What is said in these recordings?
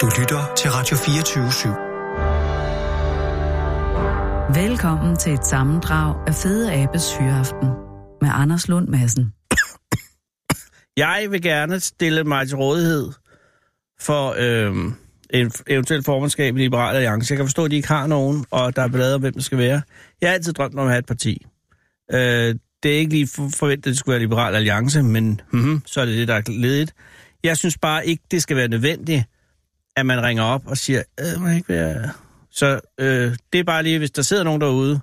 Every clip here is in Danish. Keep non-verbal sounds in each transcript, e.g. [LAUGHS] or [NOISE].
Du lytter til Radio 24 /7. Velkommen til et sammendrag af Fede Abes Hyreaften med Anders Lund Madsen. Jeg vil gerne stille mig til rådighed for øh, en eventuelt formandskab i Liberale Alliance. Jeg kan forstå, at de ikke har nogen, og der er billeder om, hvem det skal være. Jeg har altid drømt om at have et parti. Øh, det er ikke lige forventet, at det skulle være Liberal Alliance, men mm, så er det det, der er ledigt. Jeg synes bare ikke, det skal være nødvendigt, at man ringer op og siger, øh, må ikke være... Så øh, det er bare lige, hvis der sidder nogen derude,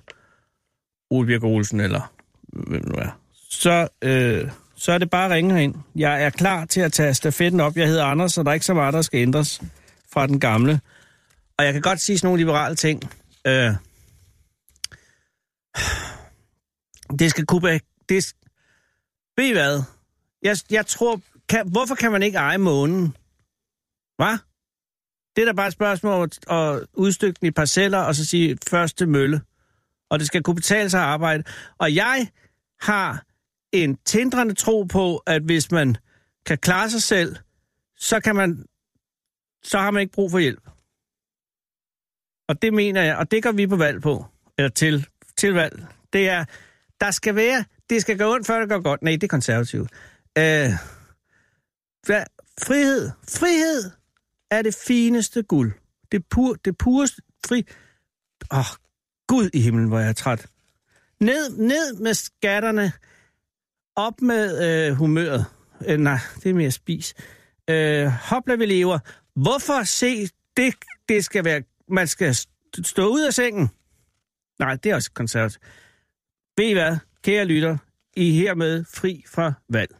Ole Birk Olsen eller hvem nu er, så, øh, så er det bare at ringe ind. Jeg er klar til at tage stafetten op. Jeg hedder Anders, så der er ikke så meget, der skal ændres fra den gamle. Og jeg kan godt sige sådan nogle liberale ting. Øh, det skal kunne... Det, ved I hvad? Jeg, jeg tror... Kan, hvorfor kan man ikke eje månen? Hvad? Det er da bare et spørgsmål at, at udstykke den i parceller, og så sige første mølle. Og det skal kunne betale sig at arbejde. Og jeg har en tindrende tro på, at hvis man kan klare sig selv, så kan man så har man ikke brug for hjælp. Og det mener jeg, og det går vi på valg på, eller til, til valg. Det er, der skal være, det skal gå ondt, før det går godt. Nej, det er konservativt. Øh, hvad, frihed, frihed er det fineste guld. Det, pur, det pureste fri... Åh, oh, Gud i himlen, hvor jeg er træt. Ned, ned med skatterne. Op med øh, humøret. Øh, nej, det er mere spis. Øh, hopla, vi lever. Hvorfor se det, det skal være... Man skal stå ud af sengen? Nej, det er også konservativt. Ved I hvad, kære lytter? I er hermed fri fra valg.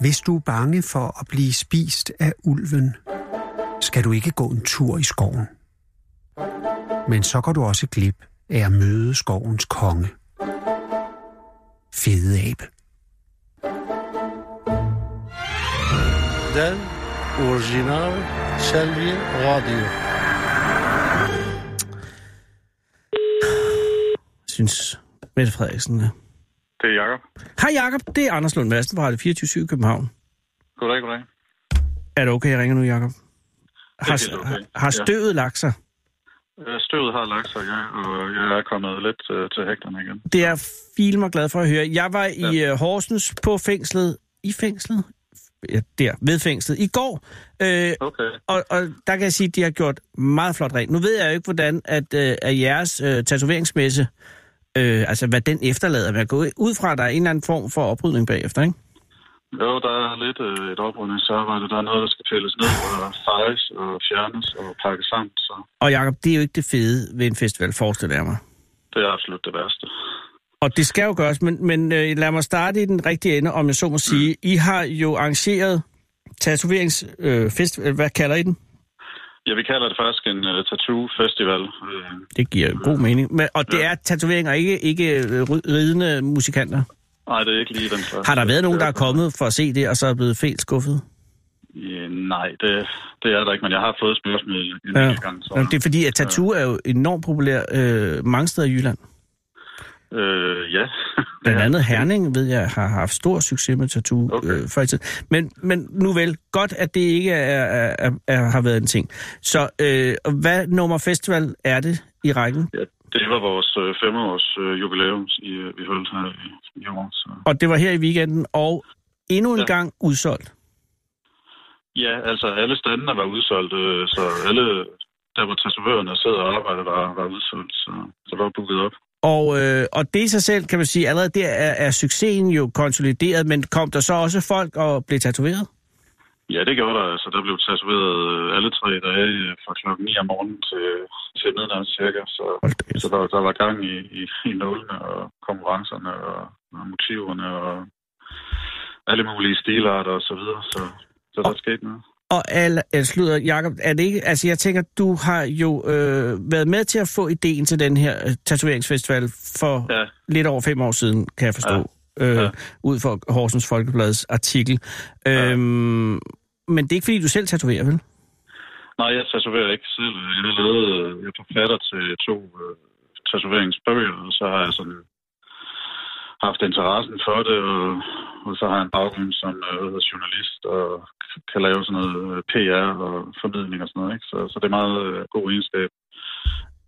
Hvis du er bange for at blive spist af ulven, skal du ikke gå en tur i skoven. Men så går du også glip af at møde skovens konge. Fede abe. Den original Selvi Radio. synes Mette Frederiksen. Det er Jakob. Hej Jakob, det er Anders Lund Madsen fra Radio 24 København. Goddag, goddag. Er det okay, jeg ringer nu, Jakob? Har, okay. har, støvet ja. lagt sig? Øh, Støvet har lagt sig, ja, og jeg er kommet lidt uh, til hægterne igen. Det er fil mig glad for at høre. Jeg var i ja. Horsens på fængslet. I fængslet? Ja, der, ved fængslet. I går. Øh, okay. Og, og der kan jeg sige, at de har gjort meget flot rent. Nu ved jeg jo ikke, hvordan at, øh, at jeres øh, tatoveringsmesse, øh, altså hvad den efterlader. Man går ud fra, at der er en eller anden form for oprydning bagefter, ikke? Jo, der er lidt øh, et oprydningsarbejde. Der er noget, der skal tælles ned og fejes og fjernes og pakkes sammen. Så. Og Jacob, det er jo ikke det fede ved en festival, forestiller jeg mig. Det er absolut det værste. Og det skal jo gøres, men, men øh, lad mig starte i den rigtige ende, om jeg så må sige. I har jo arrangeret tatoveringsfestival. Øh, Hvad kalder I den? Ja, vi kalder det faktisk en uh, tattoo-festival. Det giver god mening. Men, og det ja. er tatoveringer, ikke, ikke ridende musikanter? Nej, det er ikke lige den slags. Har der været nogen, der er kommet for at se det, og så er blevet fælt skuffet? Ja, nej, det, det er der ikke, men jeg har fået spørgsmål en ja. gang. Så, Jamen, det er fordi, at tattoo er jo enormt populær øh, mange steder i Jylland. Øh, ja. [LAUGHS] Blandt andet Herning, ved jeg, har haft stor succes med tattoo okay. øh, før i tiden. Men, men nu vel, godt at det ikke er, er, er, er, har været en ting. Så øh, hvad nummer festival er det i rækken? Ja, det var vores øh, femårs øh, jubilæum, i, øh, vi holdt her i, i år. Så. Og det var her i weekenden, og endnu en ja. gang udsolgt? Ja, altså alle standene var udsolgt, øh, så alle der hvor tatovørerne sidder og arbejder, var, var udsolgt, så, så var booket op. Og, øh, og det i sig selv, kan man sige, allerede der er, er succesen jo konsolideret, men kom der så også folk og blev tatoveret? Ja, det gjorde der. Altså, der blev tatoveret øh, alle tre dage øh, fra klokken 9 om morgenen til, til midnat cirka. Så, så der, der var gang i, i, i nålene og konkurrencerne og, og motiverne og alle mulige stilarter og så videre. Så, så der skete noget. Og al, slutter, Jacob, er det ikke, altså jeg tænker, du har jo øh, været med til at få ideen til den her øh, tatoveringsfestival for ja. lidt over fem år siden, kan jeg forstå, ja. Øh, ja. ud fra Horsens Folkebladets artikel. Ja. Øhm, men det er ikke, fordi du selv tatoverer, vel? Nej, jeg tatoverer ikke selv. Jeg har lavet, jeg er forfatter til to øh, tatoveringsbøger, og så har jeg sådan haft interessen for det, og, og så har jeg en baggrund som øh, journalist og kan lave sådan noget øh, PR og formidling og sådan noget. Ikke? Så, så det er meget øh, god egenskab,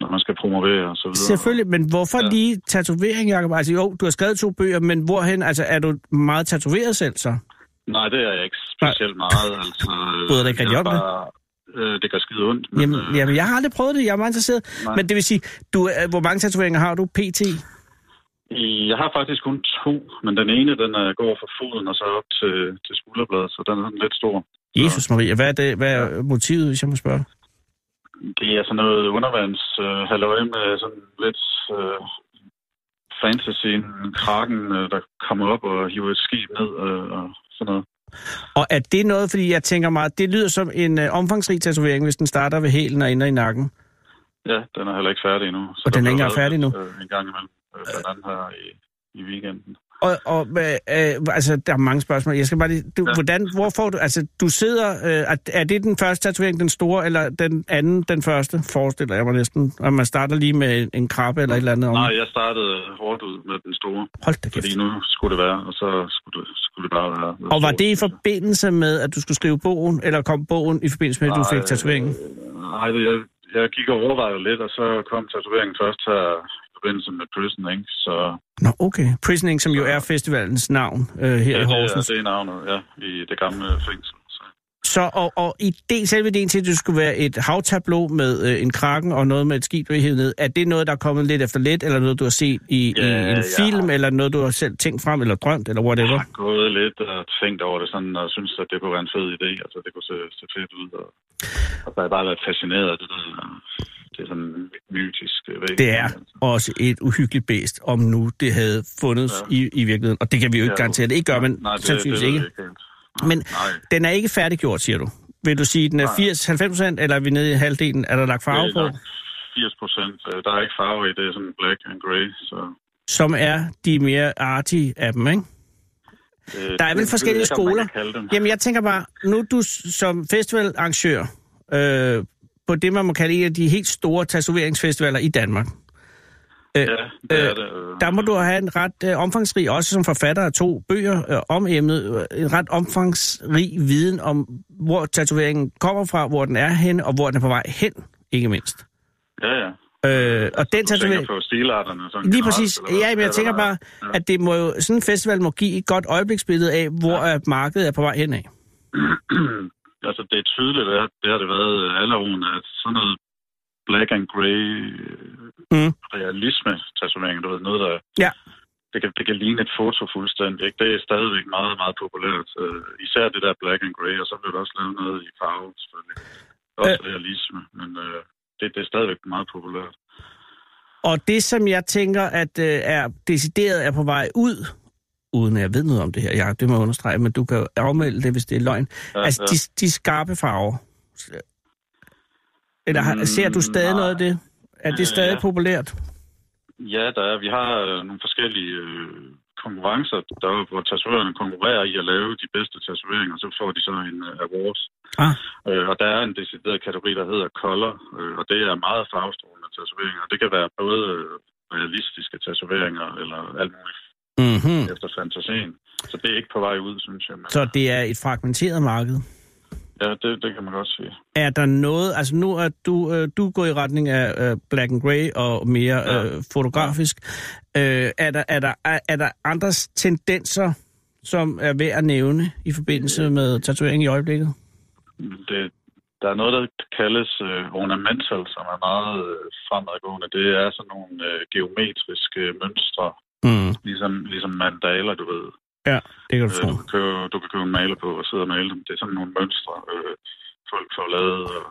når man skal promovere og så videre. Selvfølgelig, men hvorfor ja. Lige tatovering, Jacob? Altså jo, du har skrevet to bøger, men hvorhen? Altså er du meget tatoveret selv så? Nej, det er jeg ikke specielt meget. Altså, [LAUGHS] øh, Bryder dig ikke rigtig jeg om det? øh, det gør skide ondt. Men, Jamen, øh, jamen, jeg har aldrig prøvet det. Jeg er meget interesseret. Nej. Men det vil sige, du, øh, hvor mange tatoveringer har du pt? Jeg har faktisk kun to, men den ene, den øh, går fra foden og så op til, til skulderbladet, så den er sådan lidt stor. Jesus Maria, hvad er, det, hvad er motivet, hvis jeg må spørge? Det er sådan noget undervands øh, halløj med sådan lidt øh, fantasy, en kraken, øh, der kommer op og hiver et skib ned øh, og sådan noget. Og er det noget, fordi jeg tænker meget, det lyder som en øh, omfangsrig tatovering, hvis den starter ved hælen og ender i nakken. Ja, den er heller ikke færdig endnu. Så Og den er ikke engang færdig endnu? lidt, Øh, en gang imellem, øh, blandt andet her i, i weekenden. Og, og øh, øh, altså, der er mange spørgsmål. Jeg skal bare lige, du, ja. Hvordan, hvor får du, altså, du sidder, øh, er, det den første tatovering, den store, eller den anden, den første, forestiller jeg mig næsten, og man starter lige med en, krabbe eller et eller andet om. Nej, jeg startede hårdt ud med den store, Hold da kæft. fordi nu skulle det være, og så skulle det, skulle det bare være. Og var det i forbindelse med, at du skulle skrive bogen, eller kom bogen i forbindelse med, at du fik tatoveringen? Nej, det- jeg, jeg gik og overvejede lidt, og så kom tatoveringen først her forbindelse med Prison, ikke? Så Nå, okay. Prisoning, som jo er festivalens navn øh, her ja, i Horsens. det er navnet, ja, i det gamle fængsel. Så. Så, og, og idé, selve ideen til, at det skulle være et havtableau med øh, en kraken og noget med et skib, du er hævet ned, er det noget, der er kommet lidt efter lidt, eller noget, du har set i, Ja, i en ja. film, eller noget, du har selv tænkt frem, eller drømt, eller Jeg whatever? har gået lidt og tænkt over det sådan, og synes, at det kunne være en fed idé. Altså, det kunne se, se fedt ud. Og, og så har jeg bare været fascineret af det der. Det er sådan mytisk øh, væg. Det er også et uhyggeligt bæst, om nu det havde fundet ja. i, i virkeligheden. Og det kan vi jo ikke Ja, garantere, det ikke gør, men Nej, det, sandsynligvis det ikke. Men Nej, den er ikke færdiggjort, siger du. Vil du sige, at den er Nej. 80-90 procent, eller er vi nede i halvdelen? Er der lagt farve det på? er nok 80 procent. Der er ikke farve i, det er sådan black and grey. Så, Som er de mere artige af dem, ikke? øh, Der er vel det- forskellige det man skoler? Jamen, jeg tænker bare, nu du som festivalarrangør øh, på det, man må kalde en af de helt store tatoveringsfestivaler i Danmark. Ja, det er det. øh. Der må du have en ret øh, omfangsrig, også som forfatter af to bøger øh, om emnet, øh, en ret omfangsrig viden om, hvor tatoveringen kommer fra, hvor den er hen, og hvor den er på vej hen, ikke mindst. Ja, ja. Øh, og den tatovering... på stilarterne? Sådan Lige generelt, præcis. hvad? Ja, men jeg tænker bare, Ja. at det må jo, sådan en festival må give et godt øjebliksbillede af, hvor ja. markedet er på vej hen af. [CLEARS THROAT] altså, det er tydeligt, at det har det været alle årene, at sådan noget black and grey Mm. realisme tatovering, du ved, noget, der... Ja. Det kan, det kan ligne et foto fuldstændig, ikke? Det er stadigvæk meget, meget populært. Uh, især det der black and grey, og så bliver der også lavet noget i farve, selvfølgelig. Også øh. realisme, men uh, det, det er stadigvæk meget populært. Og det, som jeg tænker, at øh, er decideret er på vej ud, uden at jeg ved noget om det her, ja, det må jeg understrege, men du kan jo afmelde det, hvis det er løgn. Ja, altså, ja. de, de skarpe farver. Eller har, Mm, ser du stadig nej. noget af det? Er det stadig ja. populært? Ja, der er, vi har øh, nogle forskellige øh, konkurrencer, der, hvor tatovørerne konkurrerer i at lave de bedste tatoveringer, så får de så en øh, award. Ah. Øh, og der er en decideret kategori, der hedder color, øh, og det er meget farvestrålende tatoveringer. Det kan være både øh, realistiske tatoveringer eller alt muligt Mm-hmm. efter fantasien. Så det er ikke på vej ud, synes jeg. Men, Så det er et fragmenteret marked. Ja, det, det kan man godt sige. Er der noget, altså nu er du, øh, du går i retning af øh, black and grey og mere Ja. øh, fotografisk. Øh, er, der, er, der, er, er der andre tendenser, som er værd at nævne i forbindelse med tatovering i øjeblikket? Det, der er noget, der kaldes øh, ornamental, som er meget øh, fremadgående. Det er sådan nogle øh, geometriske mønstre, Mm. ligesom, ligesom mandaler, du ved. Ja, det kan du Øh, tro. du, kan købe, du kan købe en maler på og sidde og male dem. Det er sådan nogle mønstre, øh, folk får lavet, og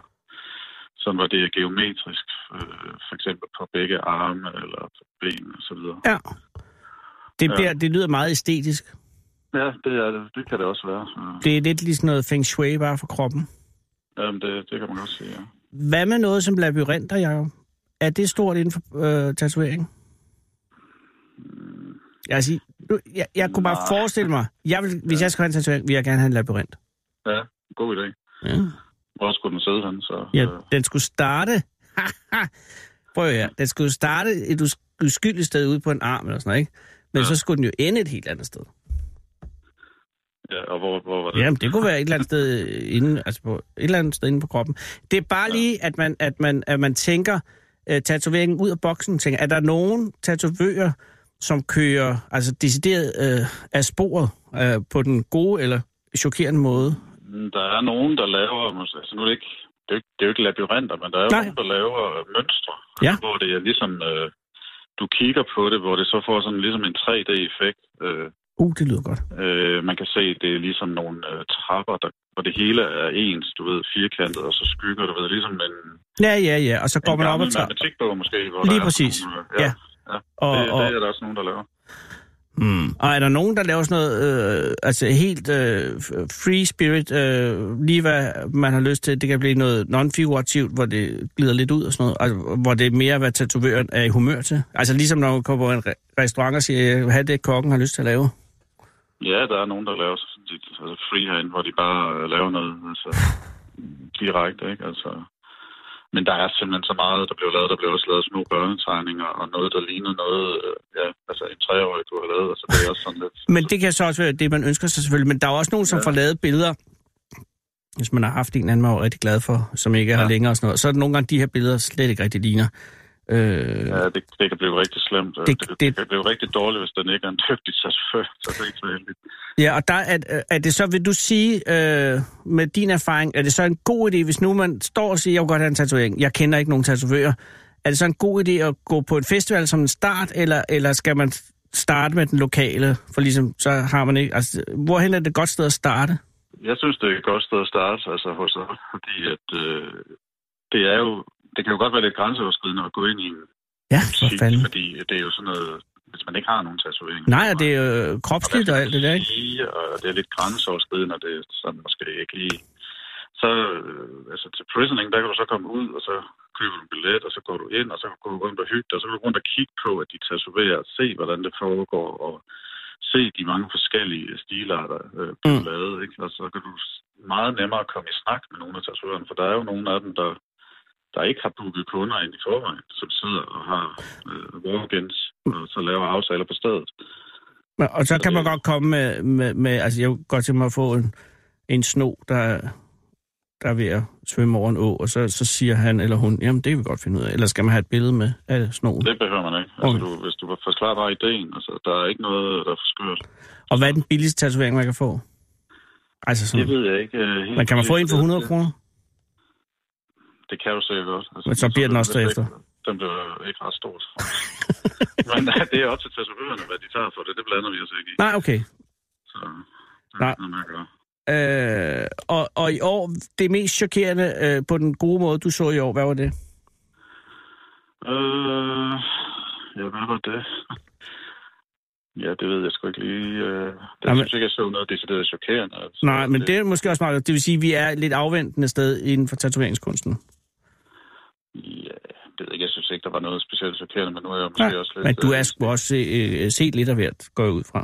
sådan hvor det geometrisk, øh, for eksempel på begge arme eller på ben og så videre. Ja. Det, Ja. bliver, det lyder meget æstetisk. Ja, det, er, det. kan det også være. Øh, Det er lidt ligesom noget feng shui bare for kroppen. Jamen, det, det kan man godt sige, ja. Hvad med noget som labyrinter, Jacob? Er det stort inden for øh, tatovering? Du, jeg, jeg kunne bare Nej. forestille mig, jeg vil, hvis jeg skulle have en tatovering, ville jeg gerne have en labyrint. Ja, god idé. Ja. Hvor skulle den sidde hen, så... Ja, øh, den skulle starte... [LAUGHS] Prøv at høre, den skulle starte et us- uskyldigt sted ude på en arm eller sådan noget, ikke? Men Ja. så skulle den jo ende et helt andet sted. Ja, og hvor, hvor var det? Jamen, det kunne være et eller andet sted inde, altså på, et eller andet sted inde på kroppen. Det er bare lige, at man, at man, at man tænker uh, tatoveringen ud af boksen. Tænker, er der nogen tatovører, som kører altså decideret uh, af sporet uh, på den gode eller chokerende måde? Mm, Der er nogen, der laver, altså nu er det ikke, det er, jo ikke- det er jo ikke labyrinter, men der er jo nogen, der laver øh, mønstre, Ja. hvor det er ligesom, øh, du kigger på det, hvor det så får sådan ligesom en 3D-effekt. Øh, Uh, det lyder godt. øh, man kan se, det er ligesom nogle øh, trapper, der, hvor det hele er ens, du ved, firkantet, og så skygger, du ved, ligesom en, Ja, ja, ja. Og så går man op og tager... matematikbog måske. Hvor Lige der er præcis. sådan nogle, Ja. ja. Og, det, og, det er der også nogen, der laver. Mm. Og er der nogen, der laver sådan noget, øh, altså helt øh, free spirit, øh, lige hvad man har lyst til? Det kan blive noget non-figurativt, hvor det glider lidt ud og sådan noget, altså, hvor det er mere, hvad tatovøren er i humør til. Altså ligesom når man kommer på en re- restaurant og siger, have det, kokken har lyst til at lave. Ja, der er nogen, der laver sådan altså freehand, hvor de bare laver noget altså, direkte, ikke? Altså, men der er simpelthen så meget, der bliver lavet. Der bliver også lavet små børnetegninger, og noget, der ligner noget, øh, ja, altså en treårig, du har lavet. Altså, det er også sådan lidt... Men det kan så også være det, man ønsker sig selvfølgelig. Men der er også nogen, som Ja. får lavet billeder, hvis man har haft en anden, man er rigtig glad for, som ikke er her Ja. længere og sådan noget. Så er der nogle gange, de her billeder slet ikke rigtig ligner. Øh, Ja, det, det kan blive rigtig slemt. Det- Det, det, kan blive rigtig dårligt, hvis den ikke er en dygtig tatovør. Så det er ikke så heldigt. Ja, og der er, er det så, vil du sige, øh, med din erfaring, er det så en god idé, hvis nu man står og siger, jeg vil godt have en tatovering, jeg kender ikke nogen tatovører, er det så en god idé at gå på en festival som en start, eller, eller skal man starte med den lokale, for ligesom, så har man ikke, altså, hvorhen er det et godt sted at starte? Jeg synes, det er et godt sted at starte altså, hos os, fordi at, øh, det er jo... Det kan jo godt være lidt grænseoverskridende at gå ind i en Ja, for fanden. fordi det er jo sådan noget... Hvis man ikke har nogen tatovering. Nej, og det er jo kropsligt og alt det der, ikke? Og det er lidt grænseoverskridende, og det er sådan måske ikke lige... Så øh, altså til prisoning, der kan du så komme ud, og så køber du en billet, og så går du ind, og så går du rundt og hygge dig, og så går du rundt og kigge på, at de tatoverer, og se, hvordan det foregår, og se de mange forskellige stiler, der øh, bliver Mm. lavet. Ikke? Og så kan du meget nemmere komme i snak med nogle af tatovørerne, for der er jo nogle af dem, der, der ikke har booket kunder ind i forvejen, som sidder og har øh, walk-ins, og så laver aftaler på stedet. Men- Og så kan man godt komme med, med, med altså jeg kunne godt tænke mig at få en, en sno, der, der er ved at svømme over en å, og så, så siger han eller hun, jamen det kan vi godt finde ud af. Eller skal man have et billede med af snoen? Det behøver man ikke. Altså, Okay. du, hvis du forklarer bare ideen, altså, der er ikke noget, der er for skørt. Og hvad er den billigste tatovering, man kan få? Altså Det sådan, ved jeg ikke. uh, helt men kan man få en for 100 præcist. kroner? Det kan du sikkert godt. Altså, Men så bliver den også derefter. Den bliver ikke ret stor. [LAUGHS] men det er også til tatovørerne, hvad de tager for det. Det blander vi os ikke i. Nej, okay. Så det er Nej. noget, man gør. Øh, og, og i år, det mest chokerende øh, på den gode måde, du så i år, hvad var det? Øh, ja, hvad var det? Ja, det ved jeg sgu ikke lige. Øh, det Jamen- synes jeg ikke, jeg så noget decideret chokerende. Altså, Nej, men det er måske også meget. Det vil sige, at vi er lidt afventende sted inden for tatoveringskunsten. Ja, det ved jeg ikke. Jeg synes ikke, der var noget specielt chokerende, men nu er jeg måske Nej, også lidt... men du øh, er sgu også øh, set lidt af hvert, går jeg ud fra.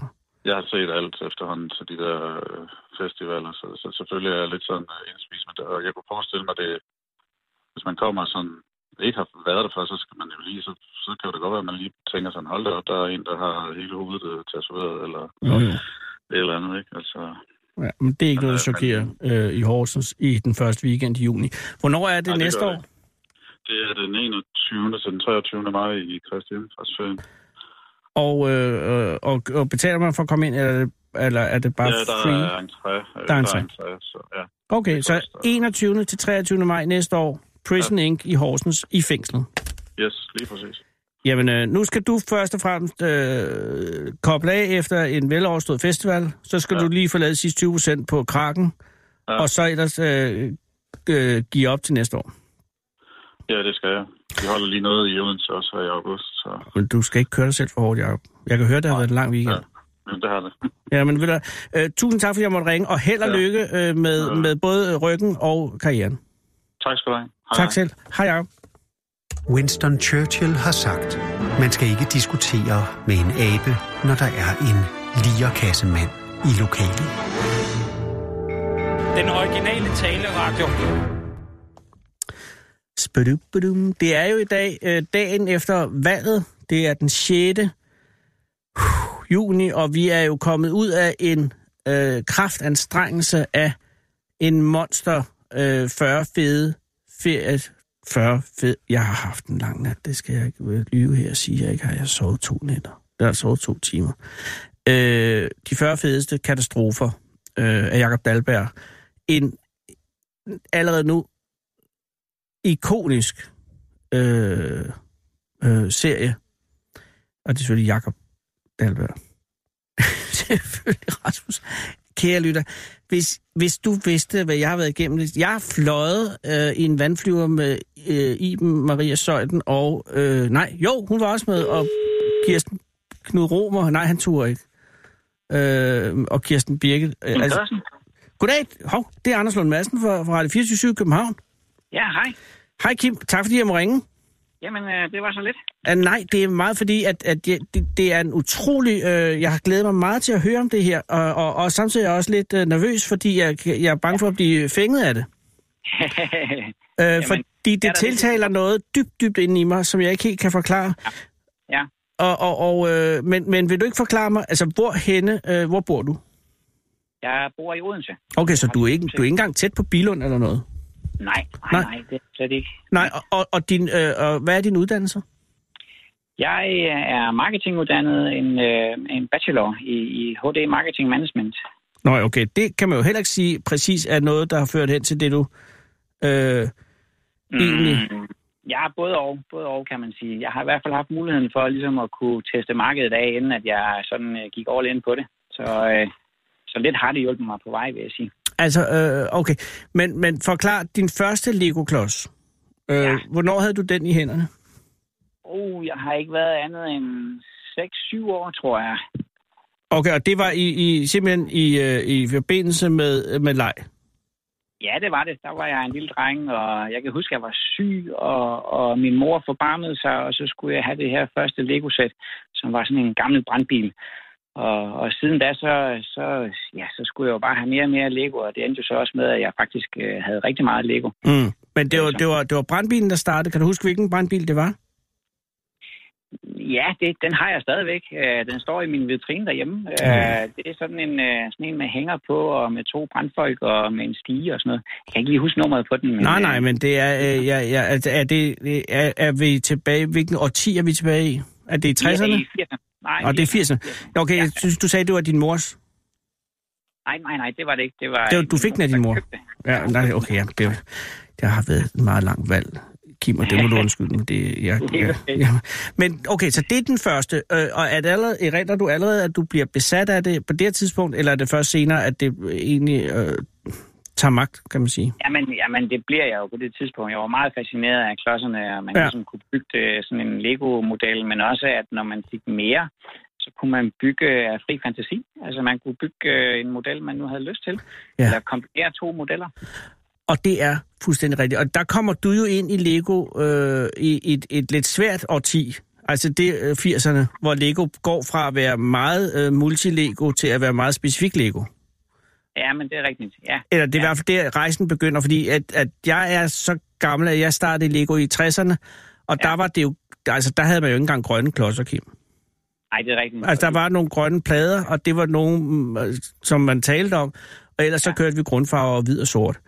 Jeg har set alt efterhånden til de der øh, festivaler, så, så selvfølgelig er jeg lidt sådan øh, indspist med det. Og jeg kunne forestille mig, det, hvis man kommer sådan, ikke har været der før, så skal man jo lige, så, så kan det godt være, at man lige tænker sådan, hold da op, der er en, der har hele hovedet øh, tatoveret, eller jo. et eller andet, ikke? Altså, Ja, men det er ikke noget, der Men, chokerer øh, i Horsens i den første weekend i juni. Hvornår er det Nej, det næste gør år? det det er den 21. til den 23. maj i Kristi Himmelfartsferien. Og, øh, øh, og, og betaler man for at komme ind, eller er det, eller er det bare Ja, der free? er entré. øh, Der er entré. entré, så ja. Okay, så koster- 21. til 23. maj næste år, Prison Inc. i Horsens i fængslet. Yes, lige præcis. Jamen, øh, nu skal du først og fremmest øh, koble af efter en veloverstået festival. Så skal ja. Ja. du lige forlade de sidste 20 procent på krakken, ja. Ja. og så ellers øh, øh, give op til næste år. Ja, det skal jeg. Vi holder lige noget i Odense også her i august, så Men du skal ikke køre dig selv for hårdt, Jacob. Jeg kan høre, det har været en lang weekend. ja. men det har det. [LAUGHS] Ja, men ved du, øh, tusind tak, fordi jeg måtte ringe, og held og Ja. lykke øh, med, Ja. med både ryggen og karrieren. Tak skal du have. Hej, Tak hej. selv. Hej, Jacob. Winston Churchill har sagt, man skal ikke diskutere med en abe, når der er en lierkassemand i lokalet. Den originale taleradio. Spudubudum. Det er jo i dag øh, dagen efter valget. Det er den 6. juni, og vi er jo kommet ud af en øh, kraftanstrengelse af en monster øh, 40 fede ferie. 40 fede. Jeg har haft en lang nat, det skal jeg ikke øh, lyve her og sige. Jeg ikke har jeg sovet to nætter. Jeg har sovet to timer. Øh, de 40 fedeste katastrofer øh, af Jakob Dalberg. En allerede nu ikonisk øh, øh, serie. Og det er selvfølgelig Jakob Dalberg. [LAUGHS] selvfølgelig Rasmus. Kære lytter, hvis, hvis du vidste, hvad jeg har været igennem. Jeg har fløjet øh, i en vandflyver med øh, Iben Maria Søjden, og øh, nej, jo, hun var også med, og Kirsten Knud Romer, nej, han turde ikke. Øh, og Kirsten Birke. Øh, altså, goddag, hov, det er Anders Lund Madsen fra, fra Radio 24 København. Ja, hej. Hej Kim, tak fordi jeg må ringe. Jamen, øh, det var så lidt. Uh, nej, det er meget fordi, at, at det, det er en utrolig... Øh, jeg har glædet mig meget til at høre om det her, og, og, og samtidig er jeg også lidt øh, nervøs, fordi jeg, jeg er bange for at blive fænget af det. [LAUGHS] Øh, Jamen, fordi det er det tiltaler noget dybt, dybt inde i mig, som jeg ikke helt kan forklare. Ja. Og, og, og, øh, men, men vil du ikke forklare mig, altså hvor henne, øh, hvor bor du? Jeg bor i Odense. Okay, så du er ikke, du er ikke engang tæt på Bilund eller noget? Nej, nej, Nej. nej, det er slet ikke. Nej, og, og, din, øh, og hvad er din uddannelse? Jeg øh, er marketinguddannet, en, øh, en bachelor i, i HD Marketing Management. Nå, okay, det kan man jo heller ikke sige præcis er noget, der har ført hen til det, du øh, egentlig... Mm, ja, både og, både og, kan man sige. Jeg har i hvert fald haft muligheden for ligesom at kunne teste markedet af, inden at jeg sådan øh, gik all in på det. Så, øh, så lidt har det hjulpet mig på vej, vil jeg sige. Altså, øh, okay. Men, men forklar, din første Lego-klods. Øh, Ja. Hvornår havde du den i hænderne? Oh, jeg har ikke været andet end 6-7 år, tror jeg. Okay, og det var i, i simpelthen i, øh, i forbindelse med, med leg? Ja, det var det. Der var jeg en lille dreng, og jeg kan huske, at jeg var syg, og, og min mor forbarmede sig, og så skulle jeg have det her første Lego-sæt, som var sådan en gammel brandbil. Og, og siden da, så, så, ja, så skulle jeg jo bare have mere og mere Lego, og det endte jo så også med, at jeg faktisk øh, havde rigtig meget Lego. Mm. Men det var, det, var, det var brandbilen, der startede. Kan du huske, hvilken brandbil det var? Ja, det, den har jeg stadigvæk. Øh, Den står i min vitrine derhjemme. Øh, Det er sådan en, øh, sådan en med hænger på, og med to brandfolk, og med en stige og sådan noget. Jeg kan ikke lige huske nummeret på den. Men, Nej, nej, men det er... Øh, ja, ja, altså, er, det, er, er vi tilbage... Hvilken årti er vi tilbage i? Er det i 60'erne? Ja, i 80'erne. Nej, Og det er 80'erne. Okay, Ja. jeg synes, du sagde, det var din mors. Nej, nej, nej, det var det ikke. Det var, Det var- du fik den af din mor? Ja, nej, okay, ja, det, det har været et meget langt valg, Kim, og det må du [LAUGHS] undskylde, men det... Ja, ja, ja. Men okay, så det er den første, øh, og er det allerede, erindrer du allerede, at du bliver besat af det på det her tidspunkt, eller er det først senere, at det egentlig øh, tager magt, kan man sige? Jamen, jamen, det bliver jeg jo på det tidspunkt. Jeg var meget fascineret af klodserne, og man Ja. ligesom kunne bygge det, sådan en Lego-model, men også, at når man fik mere, så kunne man bygge af fri fantasi. Altså, man kunne bygge øh, en model, man nu havde lyst til. Ja. Ja. Eller kombinere to modeller. Og det er fuldstændig rigtigt. Og der kommer du jo ind i Lego øh, i et, et lidt svært årti. Altså det øh, 80'erne, hvor Lego går fra at være meget øh, multi-Lego til at være meget specifik Lego. Ja, men det er rigtigt. Ja, Eller det er i Ja. hvert fald der, rejsen begynder, fordi at, at jeg er så gammel, at jeg startede i Lego i 60'erne, og ja. Ja. der var det jo, altså der havde man jo ikke engang grønne klodser, Kim. nej, det er rigtigt. Altså der var nogle grønne plader, og det var nogle, øh, som man talte om, og ellers så Ja. kørte vi grundfarver og hvid og sort.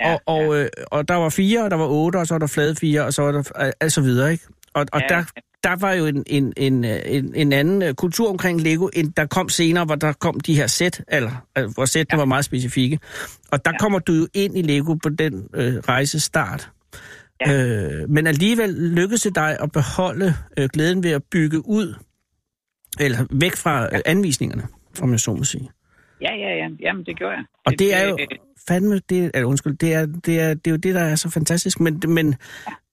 Ja, og, og, øh, og der var fire, og der var otte, og så var der flade fire, og så var der øh, altså videre, ikke? Og, og Ja, der, der var jo en, en, en, en, en anden øh, kultur omkring Lego, end der kom senere, hvor der kom de her sæt, eller øh, hvor sættene ja. var meget specifikke. Og der ja. Kommer du jo ind i Lego på den øh, rejse start. Ja. Øh, men alligevel lykkedes det dig at beholde øh, glæden ved at bygge ud, eller væk fra øh, anvisningerne, om jeg så må sige. Ja, ja, ja. Jamen, det gjorde jeg. Og det er jo fandme, det, er, undskyld, det er, det, er, det er jo det, der er så fantastisk. Men, men,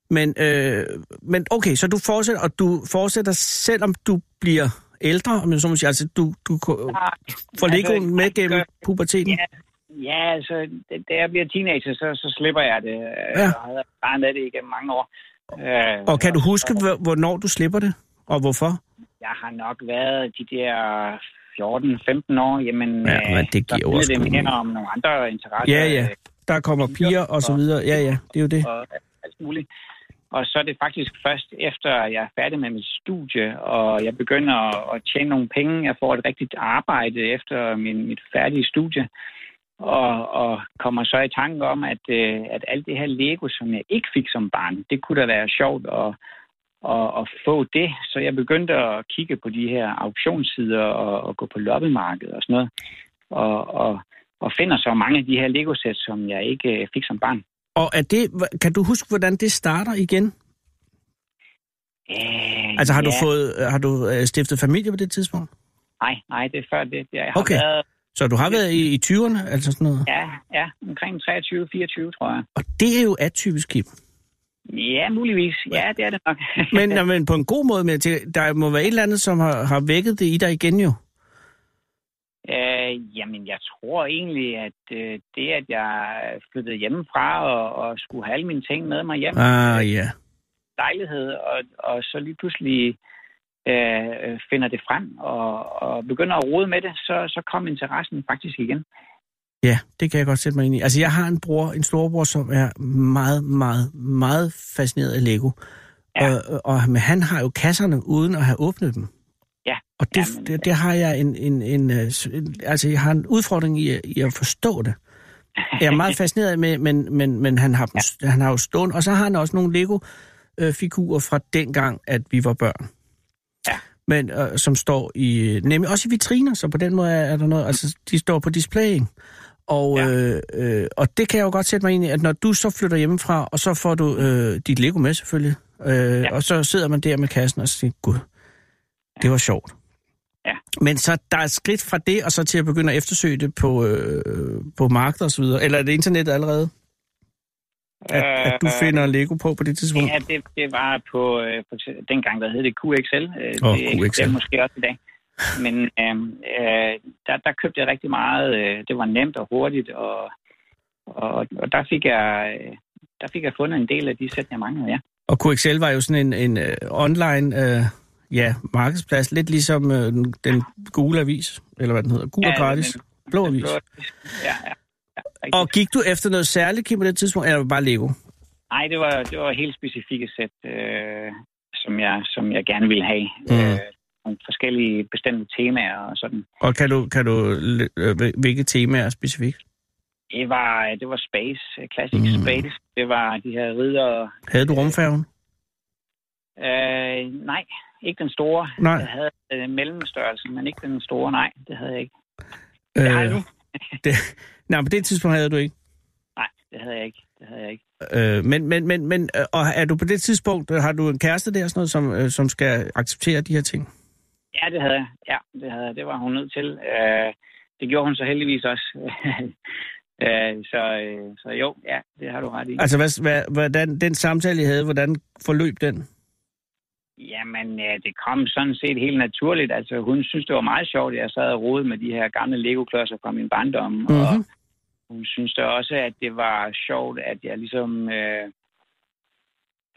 men, øh, men okay, så du fortsætter, og du fortsætter, selvom du bliver ældre, jeg så må sige, altså du, du ko- får altså, Legoen med gennem puberteten? Ja, ja altså, da- jeg bliver teenager, så, så slipper jeg det. Ja. Jeg har af det igennem mange år. Øh, Og kan du huske, hvor- hvornår du slipper det, og hvorfor? Jeg har nok været de der 14-15 år, jamen... Ja, øh, men det giver også det mere om nogle andre interesser. Ja, ja. øh, Der kommer piger og så videre. Ja, ja, det er jo det. Og alt muligt. Og så er det faktisk først efter, jeg er færdig med mit studie, og jeg begynder at, tjene nogle penge. Jeg får et rigtigt arbejde efter min, mit færdige studie. Og, og kommer så i tanke om, at, øh, at alt det her Lego, som jeg ikke fik som barn, det kunne da være sjovt at, at, at få det. Så jeg begyndte at kigge på de her auktionssider og, og gå på loppemarkedet og sådan noget. Og, og, og finder så mange af de her Lego-sæt, som jeg ikke øh, fik som barn. Og er det, kan du huske, hvordan det starter igen? Øh, Altså har du ja. fået, har du øh, stiftet familie på det tidspunkt? Nej, nej, det er før det. Jeg har Okay. været Så du har været i, i 20'erne, altså sådan noget? ja, ja, omkring 23-24, tror jeg. Og det er jo atypisk, Kim. Ja, muligvis. Ja, det er det nok. Men, [LAUGHS] men på en god måde, til- der må være et eller andet, som har, har vækket det i dig igen jo. Øh, jamen, jeg tror egentlig, at øh, det, at jeg flyttede hjemmefra og, og skulle have alle mine ting med mig hjem, Ah, ja. lejlighed, og, og så lige pludselig øh, øh, finder det frem og, og begynder at rode med det, så, så kom interessen faktisk igen. Ja, det kan jeg godt sætte mig ind i. Altså, jeg har en bror, en storebror, som er meget, meget, meget fascineret af Lego. Ja. Og, og men han har jo kasserne uden at have åbnet dem. Og det, Jamen, det, det har jeg en, en, en, øh, en, altså jeg har en udfordring i, at- i at forstå det. Jeg er meget [LAUGHS] fascineret med, men, men, men han, har dem, ja. han har jo stående, og så har han også nogle Lego-figurer fra dengang, at vi var børn. Ja. Men øh, som står i, nemlig også i vitriner, så på den måde er, er der noget, altså de står på display. Og, Ja. øh, øh, og det kan jeg jo godt sætte mig ind i, at når du så flytter hjemmefra, og så får du øh, dit Lego med selvfølgelig, øh, ja. og så sidder man der med kassen og siger, gud, det var sjovt. Ja. Men så der er skridt fra det, og så til at begynde at eftersøge det på, øh, på så videre. Eller er det internettet allerede? At, at du finder Lego på på det tidspunkt? Øh, Ja, det, det var på, øh, på dengang, der hed det QXL. Øh, Åh, det QXL. eksisterer måske også i dag. Men øh, øh, der, der købte jeg rigtig meget. Øh, det var nemt og hurtigt, og, og, og der, fik jeg, øh, der fik jeg fundet en del af de sæt, jeg manglede, ja. Og QXL var jo sådan en, en uh, online uh, ja, markedsplads, lidt ligesom uh, den, den gule avis, eller hvad den hedder, gul og Ja, gratis, den- blå avis. blå. Ja, ja. ja. Og gik du efter noget særligt, Kim, på det tidspunkt, eller var det bare Lego? Nej, det var, det var helt specifikke sæt, øh, som, jeg, som jeg gerne ville have. Mm. Øh, nogle forskellige bestemte temaer og sådan. Og kan du, kan du øh, hvilke temaer specifikt? Det var, det var Space, øh, Classic Mm. mm. Space. Det var de her ridder. Havde du rumfærgen? Øh, nej, ikke den store. Nej. Jeg havde øh, mellemstørrelsen, men ikke den store. Nej, det havde jeg ikke. Det har jeg nu. [LAUGHS] det, nej, på det tidspunkt havde du ikke. Nej, det havde jeg ikke. Det havde jeg ikke. Øh, men, men, men, men øh, og er du på det tidspunkt, øh, har du en kæreste der, sådan noget, som, øh, som skal acceptere de her ting? Ja, det havde jeg. Ja, det, havde jeg. det var hun nødt til. Øh, det gjorde hun så heldigvis også. [LAUGHS] øh, så, øh, så jo, ja, det har du ret i. Altså, hvad, hvad, hvordan, den samtale, I havde, hvordan forløb den? Jamen, ja, det kom sådan set helt naturligt. Altså, hun synes, det var meget sjovt, at jeg sad og rode med de her gamle Lego-klodser fra min barndom. Mm-hmm. Og Mhm. hun synes da også, at det var sjovt, at jeg ligesom øh,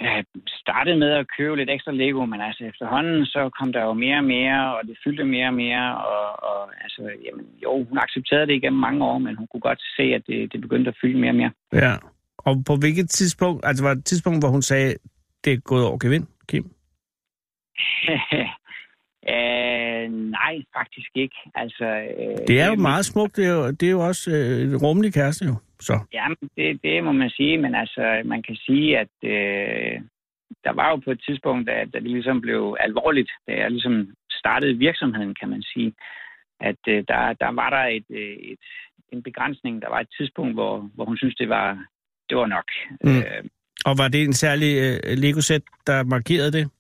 øh, startede med at købe lidt ekstra Lego. Men altså, efterhånden så kom der jo mere og mere, og det fyldte mere og mere. Og, og altså, jamen, jo, hun accepterede det igennem mange år, men hun kunne godt se, at det, det begyndte at fylde mere og mere. Ja. Og på hvilket tidspunkt, altså var det et tidspunkt, hvor hun sagde, det er gået over gevind, Kim? [LAUGHS] øh, nej, faktisk ikke. Altså, øh, Det er jo meget smukt, det er jo, det er jo også øh, en rummelig kæreste jo. Så. Ja, det, det må man sige, men altså, man kan sige, at øh, der var jo på et tidspunkt, da, da det ligesom blev alvorligt, da jeg ligesom startede virksomheden, kan man sige, at øh, der, der var der et, øh, et, en begrænsning. Der var et tidspunkt, hvor, hvor hun synes det var, det var nok. Mm. Øh, Og var det en særlig øh, Lego-sæt, der markerede det?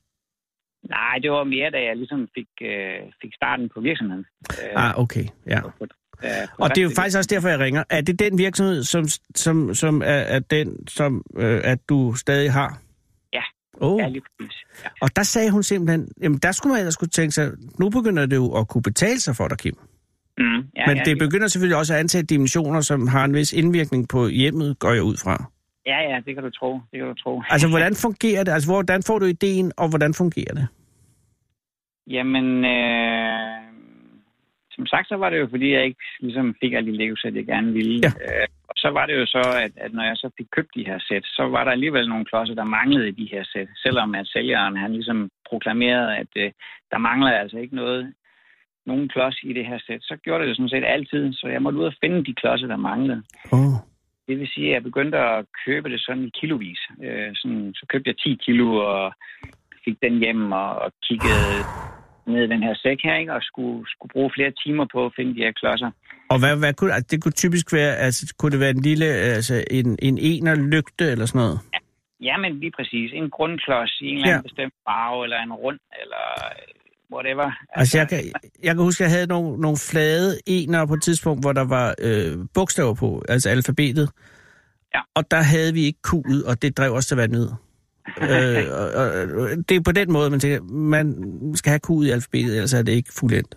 Nej, det var mere, da jeg ligesom fik, øh, fik starten på virksomheden. Øh, Ah, okay, ja. på, øh, på Og det er jo faktisk også derfor, jeg ringer. Er det den virksomhed, som, som, som er, er den, som øh, at du stadig har? Ja. Oh. Ja, lige præcis. Ja. Og der sagde hun simpelthen, jamen der skulle man ellers skulle tænke sig, nu begynder det jo at kunne betale sig for dig, Kim. Mm, ja, Men ja, det lige- begynder selvfølgelig også at antage dimensioner, som har en vis indvirkning på hjemmet, går jeg ud fra. Ja, ja, det kan du tro. Det kan du tro. [LAUGHS] Altså, hvordan fungerer det? Altså, hvordan får du ideen, og hvordan fungerer det? Jamen, øh, som sagt, så var det jo, fordi jeg ikke ligesom fik alle de Lego-sæt, jeg gerne ville. Ja. Øh, og så var det jo så, at, at når jeg så fik købt de her sæt, så var der alligevel nogle klodser, der manglede i de her sæt. Selvom at sælgeren han ligesom proklamerede, at øh, der mangler altså ikke noget, nogen klods i det her sæt, så gjorde det det sådan set altid. Så jeg måtte ud og finde de klodser, der manglede. Oh. Det vil sige, at jeg begyndte at købe det sådan i kilovis. Øh, sådan, så købte jeg 10 kilo og fik den hjem og, og kiggede ned i den her sæk her, ikke? og skulle, skulle bruge flere timer på at finde de her klodser. Og hvad, hvad kunne, altså, det kunne typisk være, altså, kunne det være en lille, altså en, en ener lygte eller sådan noget? Ja, men lige præcis. En grundklods i en eller anden Ja. bestemt farve, eller en rund, eller whatever. Altså, jeg kan, jeg kan huske, at jeg havde nogle, nogle flade ener på et tidspunkt, hvor der var øh, bogstaver på, altså alfabetet. Ja. Og der havde vi ikke Q'et, og det drev os til vandet. øh, og, og, det er på den måde, man tænker, man skal have Q'et i alfabetet, ellers er det ikke fuldendt.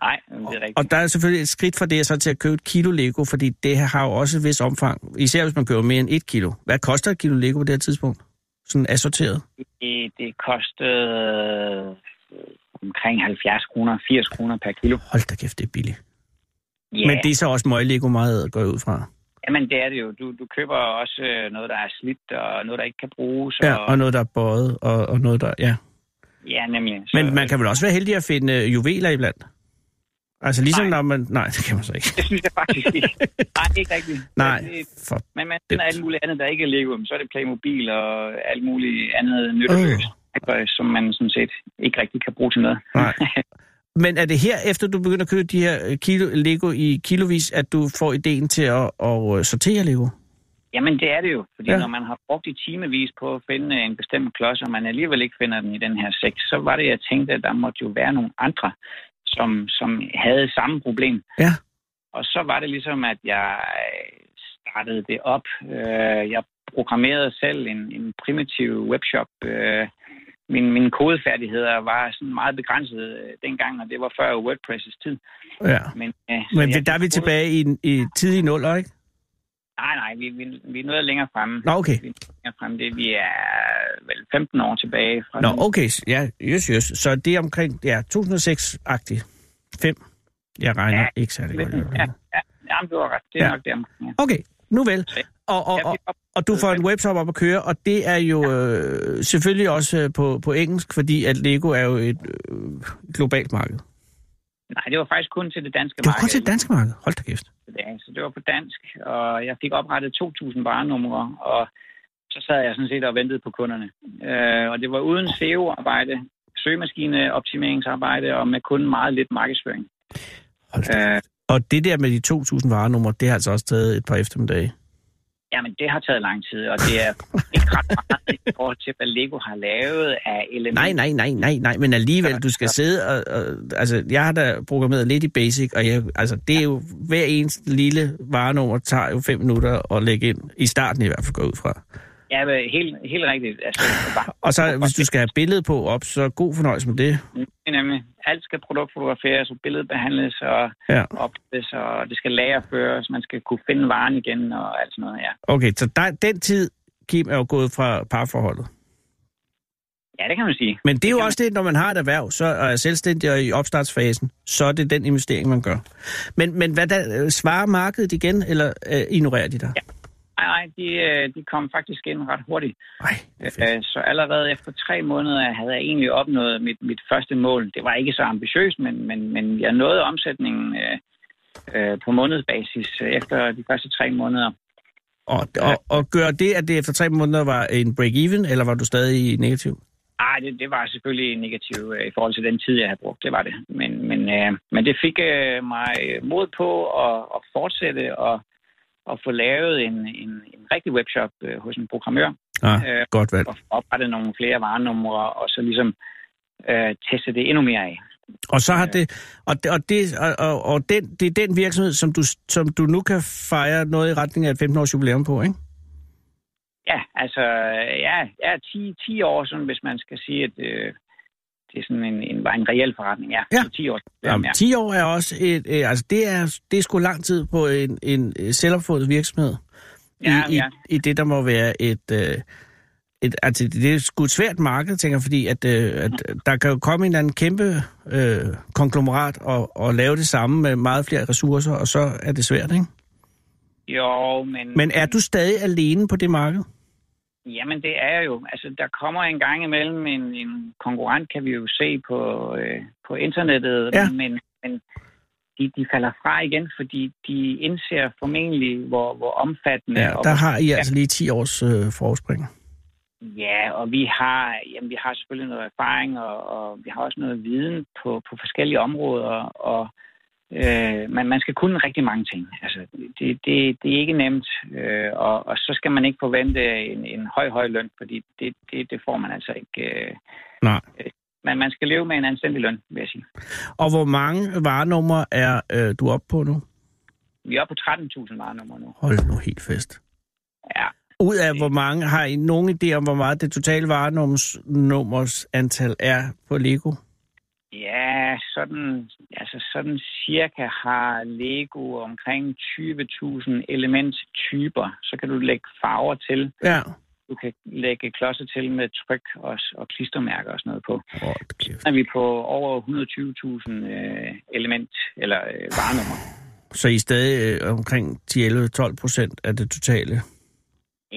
Nej, det er rigtigt. Og der er selvfølgelig et skridt fra det så til at købe et kilo Lego, fordi det har jo også et vis omfang, især hvis man køber mere end et kilo. Hvad koster et kilo Lego på det her tidspunkt? Sådan assorteret? Det, det kostede omkring 70 kroner, 80 kroner per kilo. Hold da kæft, det er billigt. Ja, Men det er så også møg Lego meget går jeg ud fra. jamen det er det jo. Du, du køber også øh, noget, der er slidt, og noget, der ikke kan bruges. Ja, og noget, der er bøjet, og, og noget, der... Ja. ja nemlig. Så, Men man kan vel også være heldig at finde øh, juveler iblandt? Altså ligesom Nej. når man... Nej, det kan man så ikke. Det synes jeg faktisk ikke. [LAUGHS] Nej, ikke rigtigt. Nej, for... men man finder alt muligt andet, der ikke er Lego. Så er det Playmobil og alt muligt andet nytteløst, øh. som man sådan set ikke rigtig kan bruge til noget. Nej. [LAUGHS] Men er det her, efter du begynder at købe de her øh, kilo, Lego i kilovis, at du får ideen til at, at øh, sortere Lego? Jamen, det er det jo. Fordi Ja. når man har brugt i timevis på at finde en bestemt klods, og man alligevel ikke finder den i den her sæk, så var det, jeg tænkte, at der måtte jo være nogle andre, som, som havde samme problem. Ja. Og så var det ligesom, at jeg startede det op. Øh, Jeg programmerede selv en, en primitiv webshop. Øh, Mine, mine kodefærdigheder var sådan meget begrænset øh, dengang, og det var før WordPress' tid. Ja. Men, øh, Men jeg der er vi tilbage i, i tidlige nuller, ikke? Nej, nej, vi, vi, vi er noget længere fremme. Nå, okay. Vi er længere fremme. Det, vi er vel 15 år tilbage fra Nå, nu. okay. Ja, yes, yes. Så det er omkring, ja, 2006-agtigt. 5. Jeg regner Ja, ikke særlig godt. Ja, ja, jamen, du har ret. Det er ja. nok det omkring. Ja. Okay, nu vel. Og, og, og, og du får en webshop op at køre, og det er jo øh, selvfølgelig også øh, på, på engelsk, fordi at Lego er jo et øh, globalt marked. Nej, det var faktisk kun til det danske Det var marked. kun til det danske marked. Hold da kæft. Ja, så det var på dansk, og jeg fik oprettet 2.000 varenumre, og så sad jeg sådan set og ventede på kunderne. Øh, og det var uden SEO-arbejde, søgemaskineoptimeringsarbejde, og med kun meget lidt markedsføring. Hold da. Øh, Og det der med de 2.000 varenumre, det har altså også taget et par eftermiddage. Jamen, det har taget lang tid, og det er [LAUGHS] ikke ret meget i forhold til, hvad Lego har lavet af elementer. Nej, nej, nej, nej, nej, men alligevel, du skal sidde og, og... Altså, jeg har da programmeret lidt i Basic, og jeg, altså, det er jo... Hver eneste lille varenummer tager jo fem minutter at lægge ind. I starten i hvert fald, går ud fra. Ja, men helt, helt rigtigt. Altså, var- Og så, hvis du skal have billede på op, så god fornøjelse med det. Nemlig. Alt skal produktfotograferes, og billedet behandles og Ja. opleves, og det skal lagerføres, man skal kunne finde varen igen og alt sådan noget, ja. Okay, så der, den tid, Kim, er jo gået fra parforholdet. Ja, det kan man sige. Men det er jo kan også det, når man har et erhverv, så og er selvstændig og i opstartsfasen, så er det den investering, man gør. Men, men hvad der, øh, svarer markedet igen, eller øh, ignorerer de dig? Ja. Nej, nej, de, øh, de kom faktisk ind ret hurtigt. Nej, Øh, Så allerede efter tre måneder havde jeg egentlig opnået mit, mit første mål. Det var ikke så ambitiøst, men, men, men jeg nåede omsætningen øh, øh, på månedsbasis efter de første tre måneder. Og, og, og gør det, at det efter tre måneder var en break-even, eller var du stadig negativ? Ej, det, det var selvfølgelig negativt øh, i forhold til den tid, jeg havde brugt. Det var det. Men, men, øh, men det fik øh, mig mod på at, at fortsætte og at få lavet en, en, en rigtig webshop øh, hos en programmør. Ah, Øh, godt valg. og få oprettet nogle flere varenumre, og så ligesom øh, teste det endnu mere af. Og så har det, og, det, og, det, og, og, og den, det er den virksomhed, som du, som du nu kan fejre noget i retning af et 15-års jubilæum på, ikke? Ja, altså, ja, ja 10, 10 år, sådan, hvis man skal sige, at øh, det er sådan en, en, en reel forretning. Ja, Ja. Så 10 år. Jamen, ja. 10 år er også et, øh, altså det er, det er sgu lang tid på en, en øh, selvopfundet virksomhed. Ja, i, ja. i, I det, der må være et... Øh, et, altså, det er sgu et svært marked, tænker fordi at, øh, at der kan jo komme en eller anden kæmpe øh, konglomerat og, og lave det samme med meget flere ressourcer, og så er det svært, ikke? Jo, men... Men er du stadig alene på det marked? Jamen, det er jo. Altså, der kommer en gang imellem en, en konkurrent, kan vi jo se på, øh, på internettet, Ja. men, men de, de falder fra igen, fordi de indser formentlig, hvor, hvor omfattende... Ja, der har I altså lige 10 års øh, forspring. Ja, og vi har, jamen, vi har selvfølgelig noget erfaring, og, og vi har også noget viden på, på forskellige områder, og øh, man, man skal kunne rigtig mange ting. Altså, det, det, det er ikke nemt, øh, og, og så skal man ikke forvente en, en høj, høj løn, fordi det, det, det får man altså ikke. Øh, Nej. øh, men man skal leve med en anstændig løn, vil jeg sige. Og hvor mange varenumre er øh, du oppe på nu? Vi er oppe på 13.000 varenummer nu. Hold nu helt fest. Ja, Ud af hvor mange, har I nogen idé om, hvor meget det totale varenummers antal er på Lego? Ja, sådan, altså sådan cirka har Lego omkring 20.000 elementtyper. Så kan du lægge farver til. Ja. Du kan lægge klodser til med tryk og, og klistermærker og sådan noget på. Kæft. Så er vi på over 120.000 øh, element eller øh, varenummer. Så I er stadig øh, omkring 10-11-12 procent af det totale?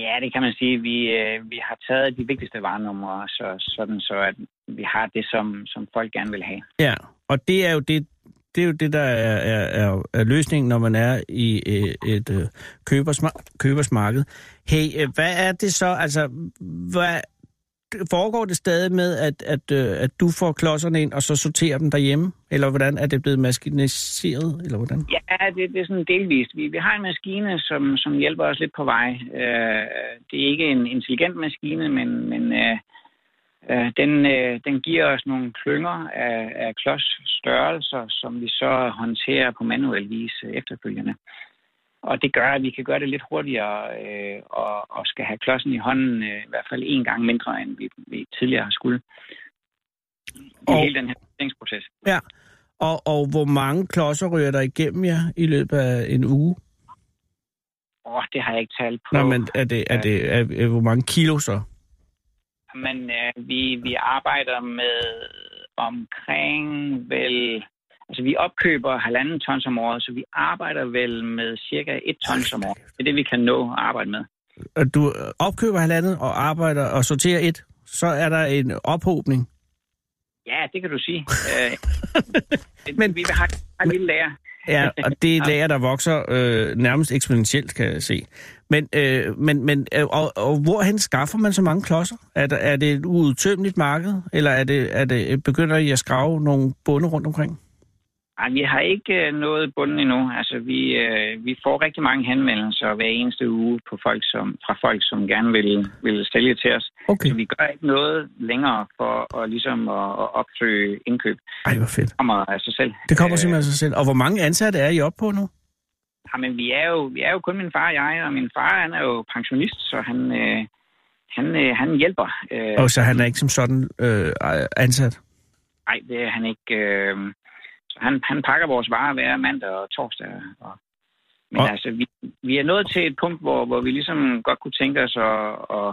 Ja, det kan man sige. Vi, øh, vi har taget de vigtigste varenumre, så, sådan så at vi har det, som, som folk gerne vil have. Ja, og det er jo det, det, er jo det der er, er, er, er løsningen, når man er i øh, et øh, købersma- købersmarked. Hey, øh, hvad er det så? Altså, hvad, foregår det stadig med, at, at, øh, at du får klodserne ind, og så sorterer dem derhjemme? Eller hvordan er det blevet maskiniseret? Eller hvordan? Ja, det, det er sådan delvist. Vi, vi har en maskine, som, som hjælper os lidt på vej. Øh, det er ikke en intelligent maskine, men, men øh, øh, den, øh, den giver os nogle klynger af, af klodsstørrelser, som vi så håndterer på manuel vis efterfølgende. Og det gør, at vi kan gøre det lidt hurtigere øh, og, og skal have klodsen i hånden øh, i hvert fald en gang mindre, end vi, vi tidligere har skulle. I Og- hele den her proces. Ja. Og, og hvor mange klodser ryger der igennem jer i løbet af en uge? Åh, det har jeg ikke talt på. Nå, men er det, er det er, er, hvor mange kilo så? Men øh, vi, vi arbejder med omkring vel... Altså, vi opkøber halvanden tons om året, så vi arbejder vel med cirka et tons om året. Det er det, vi kan nå at arbejde med. Du opkøber halvandet og arbejder og sorterer et, så er der en ophobning. Ja, det kan du sige. [LAUGHS] Øh, Men- vi har, har en lille lager. Ja, og det er et lager, der vokser øh, nærmest eksponentielt, kan jeg se. Men, øh, men, men øh, og, og hvorhen skaffer man så mange klodser? Er, der, er det et uudtømmeligt marked, eller er det, er det, begynder I at skrave nogle bunde rundt omkring? Ej, vi har ikke øh, noget bunden endnu. Altså, vi, øh, vi får rigtig mange henvendelser hver eneste uge på folk, som, fra folk, som gerne vil, vil sælge til os. Okay. Så vi gør ikke noget længere for at, ligesom at, at opsøge indkøb. Ej, hvor fedt. Det kommer af sig selv. Det kommer simpelthen af sig selv. Og hvor mange ansatte er I oppe på nu? Jamen, vi er, jo, vi er jo kun min far og jeg, og min far han er jo pensionist, så han, øh, han, øh, han hjælper. Øh, Og så han er ikke som sådan øh, ansat? Nej, det er han ikke. Øh, han, han pakker vores varer hver mandag og torsdag. Og, men Og- altså, vi, vi er nået til et punkt, hvor, hvor vi ligesom godt kunne tænke os at, at,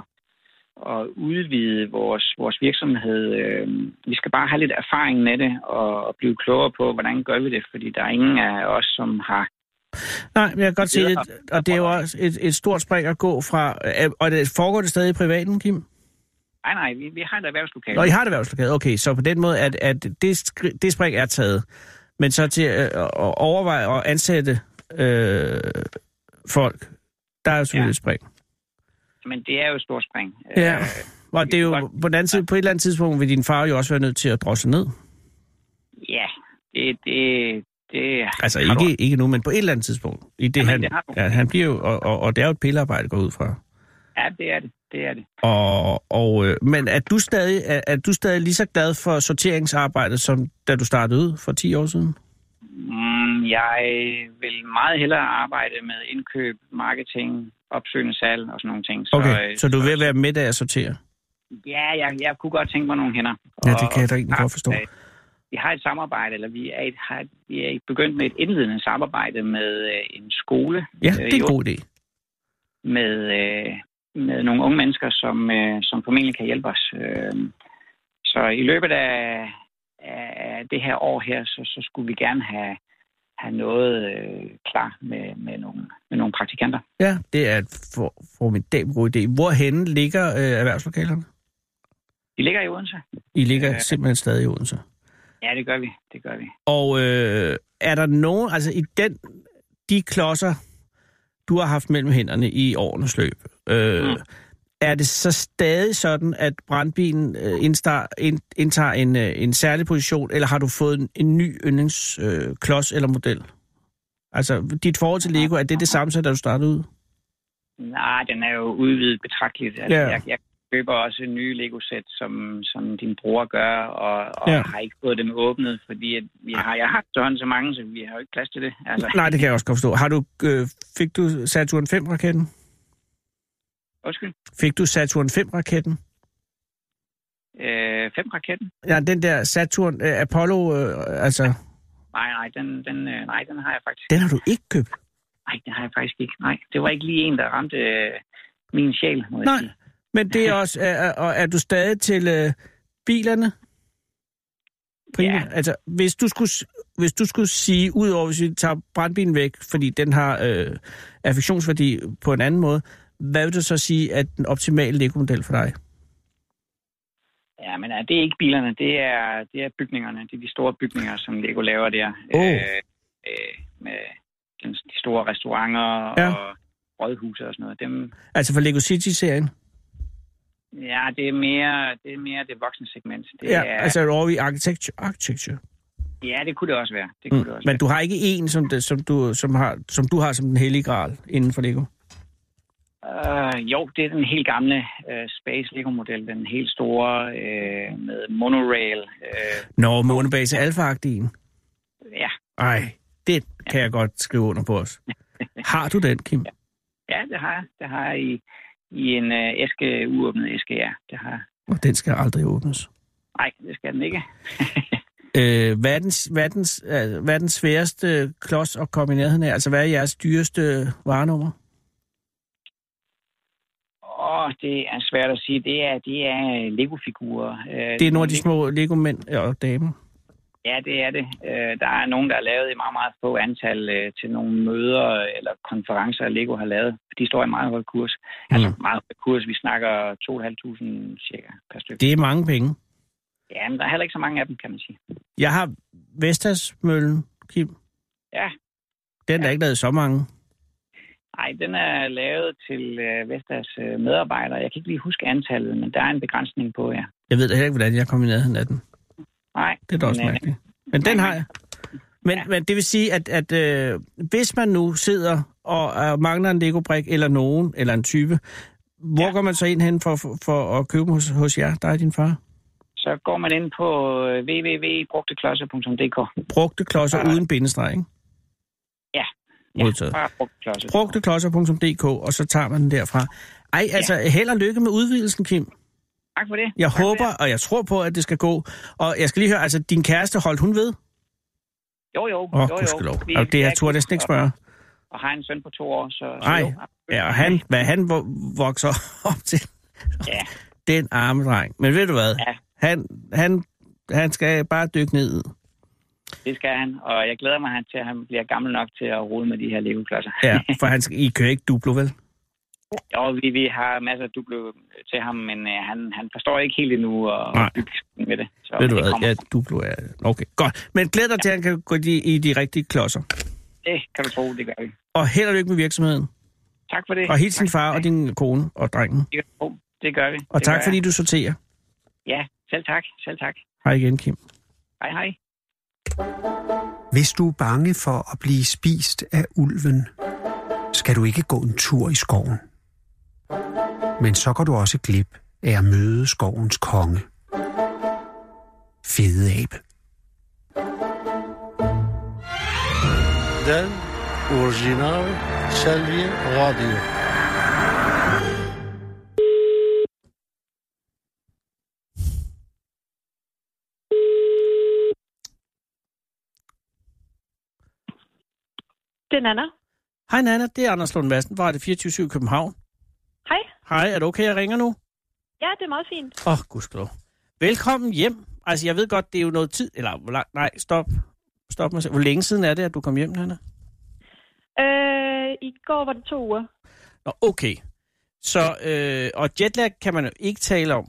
at udvide vores, vores virksomhed. Øh, vi skal bare have lidt erfaring med det og, og blive klogere på, hvordan gør vi det, fordi der er ingen af os, som har Nej, men jeg kan godt se det. Og det er jo også et, et stort spring at gå fra... øh, Og det foregår det stadig i privaten, Kim? Nej, nej, vi, vi har et erhvervslokale. Nå, I har det erhvervslokale. Okay, så på den måde, at, at det, det spring er taget. Men så til at overveje at ansætte øh, folk, der er jo selvfølgelig Ja. et spring. Men det er jo et stort spring. Ja. Øh, Og det er jo, på, den anden side, på et eller andet tidspunkt vil din far jo også være nødt til at drosse ned. ja, det, det, det Altså ikke, ikke nu, men på et eller andet tidspunkt. I det, Jamen, han, det ja, han bliver jo, og, og, og det er jo et pillearbejde, går ud fra. Ja, det er det. Det er det. Og, og, øh, men er du, stadig, er, er du stadig lige så glad for sorteringsarbejdet, som da du startede ud for 10 år siden? Mm, jeg vil meget hellere arbejde med indkøb, marketing, opsøgende salg og sådan nogle ting. Så, Okay, øh, så du vil være med, da jeg sorterer? Ja, jeg, jeg kunne godt tænke mig nogle hænder. Ja, det kan jeg da egentlig godt forstå. øh, Vi har et samarbejde, eller vi er, et, har, vi er begyndt med et indledende samarbejde med øh, en skole. Ja, øh, det er en god idé. med, øh, med nogle unge mennesker, som, øh, som formentlig kan hjælpe os. Øh, så i løbet af, af det her år her, så, så skulle vi gerne have, have noget øh, klar med, med, nogle, med nogle praktikanter. Ja, det er et for, formidabel god idé. Hvorhenne ligger øh, erhvervslokalerne? De ligger i Odense. I ligger Øh. simpelthen stadig i Odense. Ja, det gør vi. Det gør vi. Og øh, er der nogen, altså i den, de klodser, du har haft mellem hænderne i årenes løb, øh, mm. Er det så stadig sådan, at brandbilen øh, indstar, ind, indtager en, øh, en særlig position, eller har du fået en, en ny yndlingsklods øh, klods eller model? Altså, dit forhold til Lego, er det det samme, som da du startede ud? Nej, den er jo udvidet betragteligt. Altså, Ja. jeg, jeg køber også en ny Lego-sæt, som, som din bror gør, og, og Ja. har ikke fået dem åbnet, fordi at vi har, jeg har efterhånden så mange, så vi har jo ikke plads til det. Altså, Nej, det kan jeg også godt forstå. Har du, øh, fik du Saturn 5-raketten? Undskyld. Fik du Saturn 5-raketten? Øh, fem raketten? Ja, den der Saturn øh, Apollo, øh, altså, Nej, nej, den, den, øh, nej, den har jeg faktisk. den har du ikke købt. Nej, den har jeg faktisk ikke. Nej, det var ikke lige en, der ramte øh, min sjæl, må jeg Nej. sige. Men det er [LAUGHS] også, er, er, er du stadig til øh, bilerne? Primært? Ja. Altså, hvis du skulle, hvis du skulle sige, udover hvis vi tager brandbilen væk, fordi den har øh, affektionsværdi på en anden måde, hvad vil du så sige er den optimale Lego-model for dig? Ja, men det er ikke bilerne, det er, det er bygningerne. Det er de store bygninger, som Lego laver der. Åh. Øh, øh, med den, de store restauranter Ja. og rådhuse og sådan noget. Dem, Altså for Lego City-serien? ja, det er mere det, er mere det voksne segment. Det Ja, er, altså er over i architecture. architecture. ja, det kunne det også være. Det kunne det Mm. også Men være. du har ikke en, som, det, som, du, som, har, som du har som den hellige gral inden for Lego? Uh, jo, det er den helt gamle uh, Space Lego-model. Den helt store uh, med monorail. Uh, Nå, månebase alfa-agtigen. ja, Ej, det kan jeg godt skrive under på os. [LAUGHS] Har du den, Kim? ja, det har jeg. Det har jeg i, i en uh, æske, uåbnet æske, ja. Det har jeg. Og den skal aldrig åbnes. Nej, det skal den ikke. [LAUGHS] Øh, hvad, er den, hvad, er den, øh, hvad er den sværeste klods at komme i nærheden af? Altså, hvad er jeres dyreste varenummer? Åh, det er svært at sige. Det er, det er Lego-figurer. Uh, Det er nogle af de små Lego-mænd og damer. Ja, det er det. Der er nogen, der er lavet i meget, meget få antal til nogle møder eller konferencer, Lego har lavet. De står i meget høj kurs. Mm. Altså meget høj kurs. Vi snakker 2.500 cirka per stykke. Det er mange penge. Ja, men der er heller ikke så mange af dem, kan man sige. Jeg har Vestas-møllen, Kim. Ja, Den er der ikke lavet så mange. Nej, den er lavet til uh, Vestas uh, medarbejdere. Jeg kan ikke lige huske antallet, men der er en begrænsning på, ja. Jeg ved da heller ikke, hvordan jeg kom i nærheden af den. Nej, Det er da også men, øh, mærkeligt. Men den har jeg. Men, Ja. men det vil sige, at, at øh, hvis man nu sidder og øh, mangler en Lego-brik, eller nogen, eller en type, hvor ja. Går man så ind hen for, for, for at købe dem hos, hos jer, dig og din far? Så går man ind på øh, www.brugteklodser.dk. Brugte klodser Ja. uden bindestreg, ikke? Ja. Modtaget. bare brugteklodser. Brugteklodser.dk, og så tager man den derfra. Ej, altså, held og lykke med udvidelsen, Kim. Tak for det. Jeg tak håber, og jeg tror på, at det skal gå. Og jeg skal lige høre, altså, din kæreste holdt hun ved? Det. Jo, jo. Åh, oh, jo, jo. Vi- Og det er turde jeg næsten ikke spørge. Og, og har en søn på to år, så... Nej. Ja, og han, hvad han vo- vokser [LAUGHS] op til. Ja. Den arme dreng. Men ved du hvad? Ja. Han, han, han skal bare dykke ned. Det skal han, og jeg glæder mig til, at han bliver gammel nok til at rode med de her Lego-klodser. Ja, [LAUGHS] for han skal, I kører ikke duplo, vel? Jo, vi, vi har masser af dublo til ham, men uh, han, han forstår ikke helt endnu at Nej. bygge med det. Så Ved du det hvad? kommer. Ja, duplo er... Okay, godt. Men glæd dig til, at han kan gå i, i de rigtige klodser. Det kan du tro, det gør vi. Og held og lykke med virksomheden. Tak for det. Og hils din Tak far og din kone og drengen. Det gør vi. Og det tak fordi jeg. du sorterer. Ja, selv tak. Selv tak. Hej igen, Kim. Hej, hej. Hvis du er bange for at blive spist af ulven, skal du ikke gå en tur i skoven. Men så går du også glip af at møde skovens konge. Fede abe. Den original Selvi Radio. Det er Nana. Hej Nana, det er Anders Lund Madsen fra det 24 København. Hej. Hej, er det okay, jeg ringer nu? Ja, det er meget fint. Åh, oh, gudskelov. Velkommen hjem. Altså, jeg ved godt, det er jo noget tid... Eller, hvor langt... Nej, stop. Stop mig selv. Hvor længe siden er det, at du kom hjem, Nana? Øh, I går var det to uger. Nå, okay. Så, øh, og jetlag kan man jo ikke tale om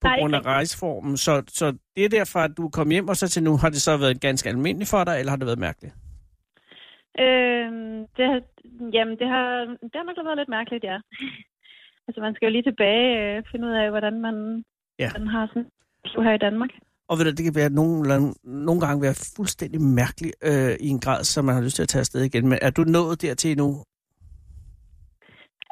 på Nej, grund af rejseformen. Så, så det er derfor, at du kom hjem, og så til nu har det så været ganske almindeligt for dig, eller har det været mærkeligt? Øh, det, har, jamen, det har, det har nok været lidt mærkeligt, ja. [LAUGHS] altså, man skal jo lige tilbage og øh, finde ud af, hvordan man, Ja. man har sådan liv her i Danmark. Og ved du, det kan være nogle, nogle gange være fuldstændig mærkeligt øh, i en grad, så man har lyst til at tage afsted igen. Men er du nået dertil nu,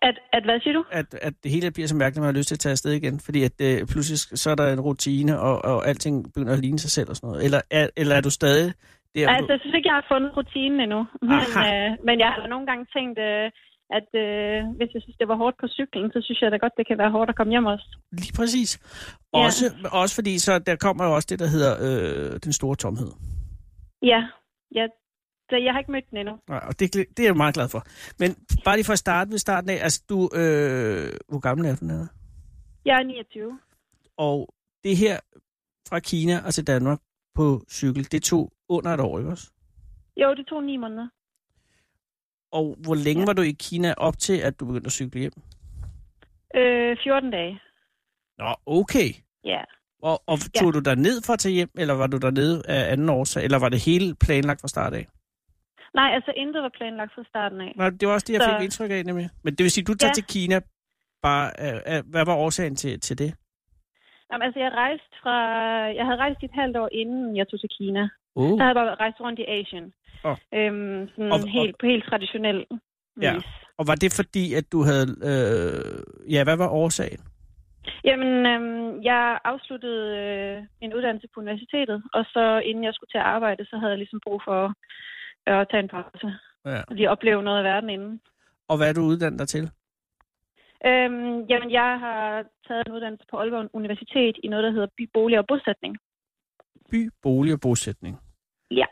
At, at hvad siger du? at, at det hele bliver så mærkeligt, at man har lyst til at tage afsted igen? Fordi at øh, pludselig så er der en rutine, og, og alting begynder at ligne sig selv og sådan noget. Eller er, eller er du stadig der? Altså, jeg synes ikke, jeg har fundet rutinen endnu. Men, øh, men jeg har nogle gange tænkt, øh, at øh, hvis jeg synes, det var hårdt på cyklen, så synes jeg da godt, det kan være hårdt at komme hjem også. Lige præcis. Ja. Også, også fordi, så der kommer jo også det, der hedder øh, den store tomhed. Ja, ja så jeg har ikke mødt den endnu. Nej, og det, det er jeg meget glad for. Men bare lige for at starte ved starten af, altså du, øh, hvor gammel er du, Nana? Jeg er 29. Og det her fra Kina og til Danmark på cykel, det tog under et år, ikke også? Jo, det tog ni måneder. Og hvor længe Ja. var du i Kina op til, at du begyndte at cykle hjem? Øh, 14 dage. Nå, okay. Ja. Og, og tog du dig ned for at tage hjem, eller var du der nede af anden årsag, eller var det hele planlagt fra start af? Nej, altså intet var planlagt fra starten af. Nej, det var også det, jeg Så- fik indtryk af nemlig. Men det vil sige, du tager Ja. til Kina bare... Øh, øh, hvad var årsagen til, til det? Jamen, altså, jeg rejste fra... Jeg havde rejst et halvt år, inden jeg tog til Kina. Uh. Så havde bare rejst rundt i Asien. Åh. Øhm, sådan Og- og- helt, på helt traditionel vis. Ja. Og var det fordi, at du havde... Øh, ja, hvad var årsagen? Jamen, øhm, jeg afsluttede øh, min uddannelse på universitetet, og så inden jeg skulle til at arbejde, så havde jeg ligesom brug for at tage en pause. Ja. Og lige opleve noget af verden inden. Og hvad er du uddannet dig til? Øhm, jamen, jeg har taget en uddannelse på Aalborg Universitet i noget, der hedder by, bolig og bosætning. By, bolig og bosætning. Ja.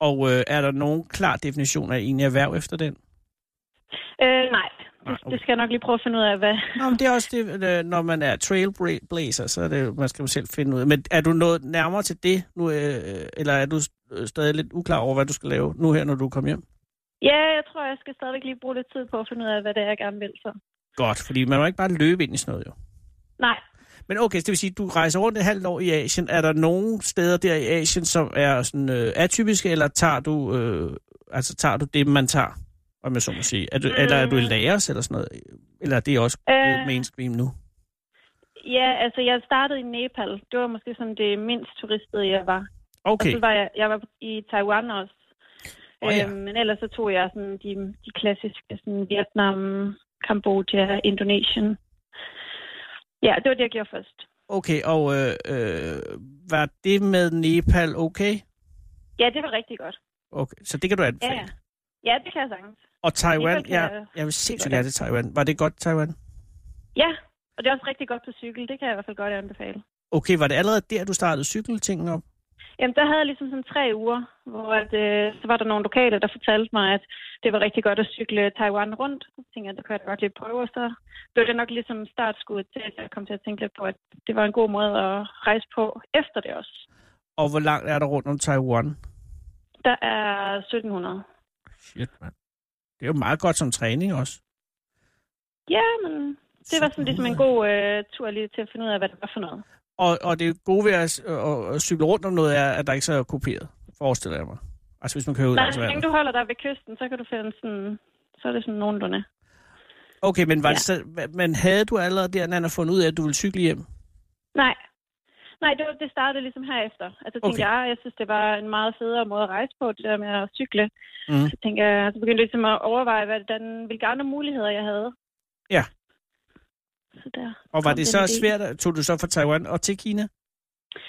Og øh, er der nogen klar definition af en erhverv efter den? Øh, nej, det, okay. det skal jeg nok lige prøve at finde ud af, hvad... Nå, men det er også det, øh, når man er trailblazer, så er det, man skal jo selv finde ud af. Men er du nået nærmere til det nu, øh, eller er du øh, stadig lidt uklar over, hvad du skal lave nu her, når du kommer hjem? Ja, jeg tror, jeg skal stadigvæk lige bruge lidt tid på at finde ud af, hvad det er, jeg gerne vil. Så. Godt, fordi man må ikke bare løbe ind i sådan noget, jo. Nej, Men okay, så det vil sige, at du rejser rundt et halvt år i Asien. Er der nogle steder der i Asien, som er sådan øh, atypiske, eller tager du, øh, altså, tager du det, man tager? Om jeg så må sige. Er du, mm. Eller er du i Laos eller sådan noget? Eller er det også øh, mainstream nu? ja, altså jeg startede i Nepal. Det var måske sådan det mindst turistede, jeg var. Okay, Og så var jeg, jeg var i Taiwan også. Åh, ja. øhm, men ellers så tog jeg sådan de, de klassiske sådan Vietnam, Kambodja, Indonesien. Ja, det var det, jeg gjorde først. okay. Og øh, øh, var det med Nepal okay? Ja, det var rigtig godt. Okay, så det kan du Ja, anbefale. ja. Ja, det kan jeg sagtens. Og Taiwan, Nepal ja, jeg- jeg vil sindssygt gerne til Taiwan. Var det godt, Taiwan? Ja, og det er også rigtig godt på cykel. Det kan jeg i hvert fald godt anbefale. Okay, var det allerede der, du startede cykeltingen op? Jamen, der havde jeg ligesom sådan tre uger, hvor at, øh, så var der nogle lokale, der fortalte mig, at det var rigtig godt at cykle Taiwan rundt. Så tænkte jeg, det kunne jeg godt lige prøve, og så blev det nok ligesom startskuddet til, at jeg kom til at tænke lidt på, at det var en god måde at rejse på efter det også. Og hvor langt er der rundt om Taiwan? Der er 1700. Shit, mand. Det er jo meget godt som træning også. Ja, men det var sådan ligesom en god øh, tur lige til at finde ud af, hvad det var for noget. Og, og det gode ved at, at, at cykle rundt om noget er, at der ikke så er kopieret, forestiller jeg mig. Altså hvis man kører ud Nej, så længe du holder dig ved kysten, så kan du finde sådan, så er det sådan nogenlunde. Okay, men, var Ja. det så, men havde du allerede der, Nana, fundet ud af, at du ville cykle hjem? Nej. Nej, det, det startede ligesom herefter. Altså, tænkte Okay. jeg, jeg synes, det var en meget federe måde at rejse på, det der med at cykle. Mm. Så tænkte jeg, så begyndte jeg ligesom at overveje, hvordan, hvilke andre muligheder jeg havde. Ja. Så der Og var det den så idé. svært, at- tog du så fra Taiwan og til Kina?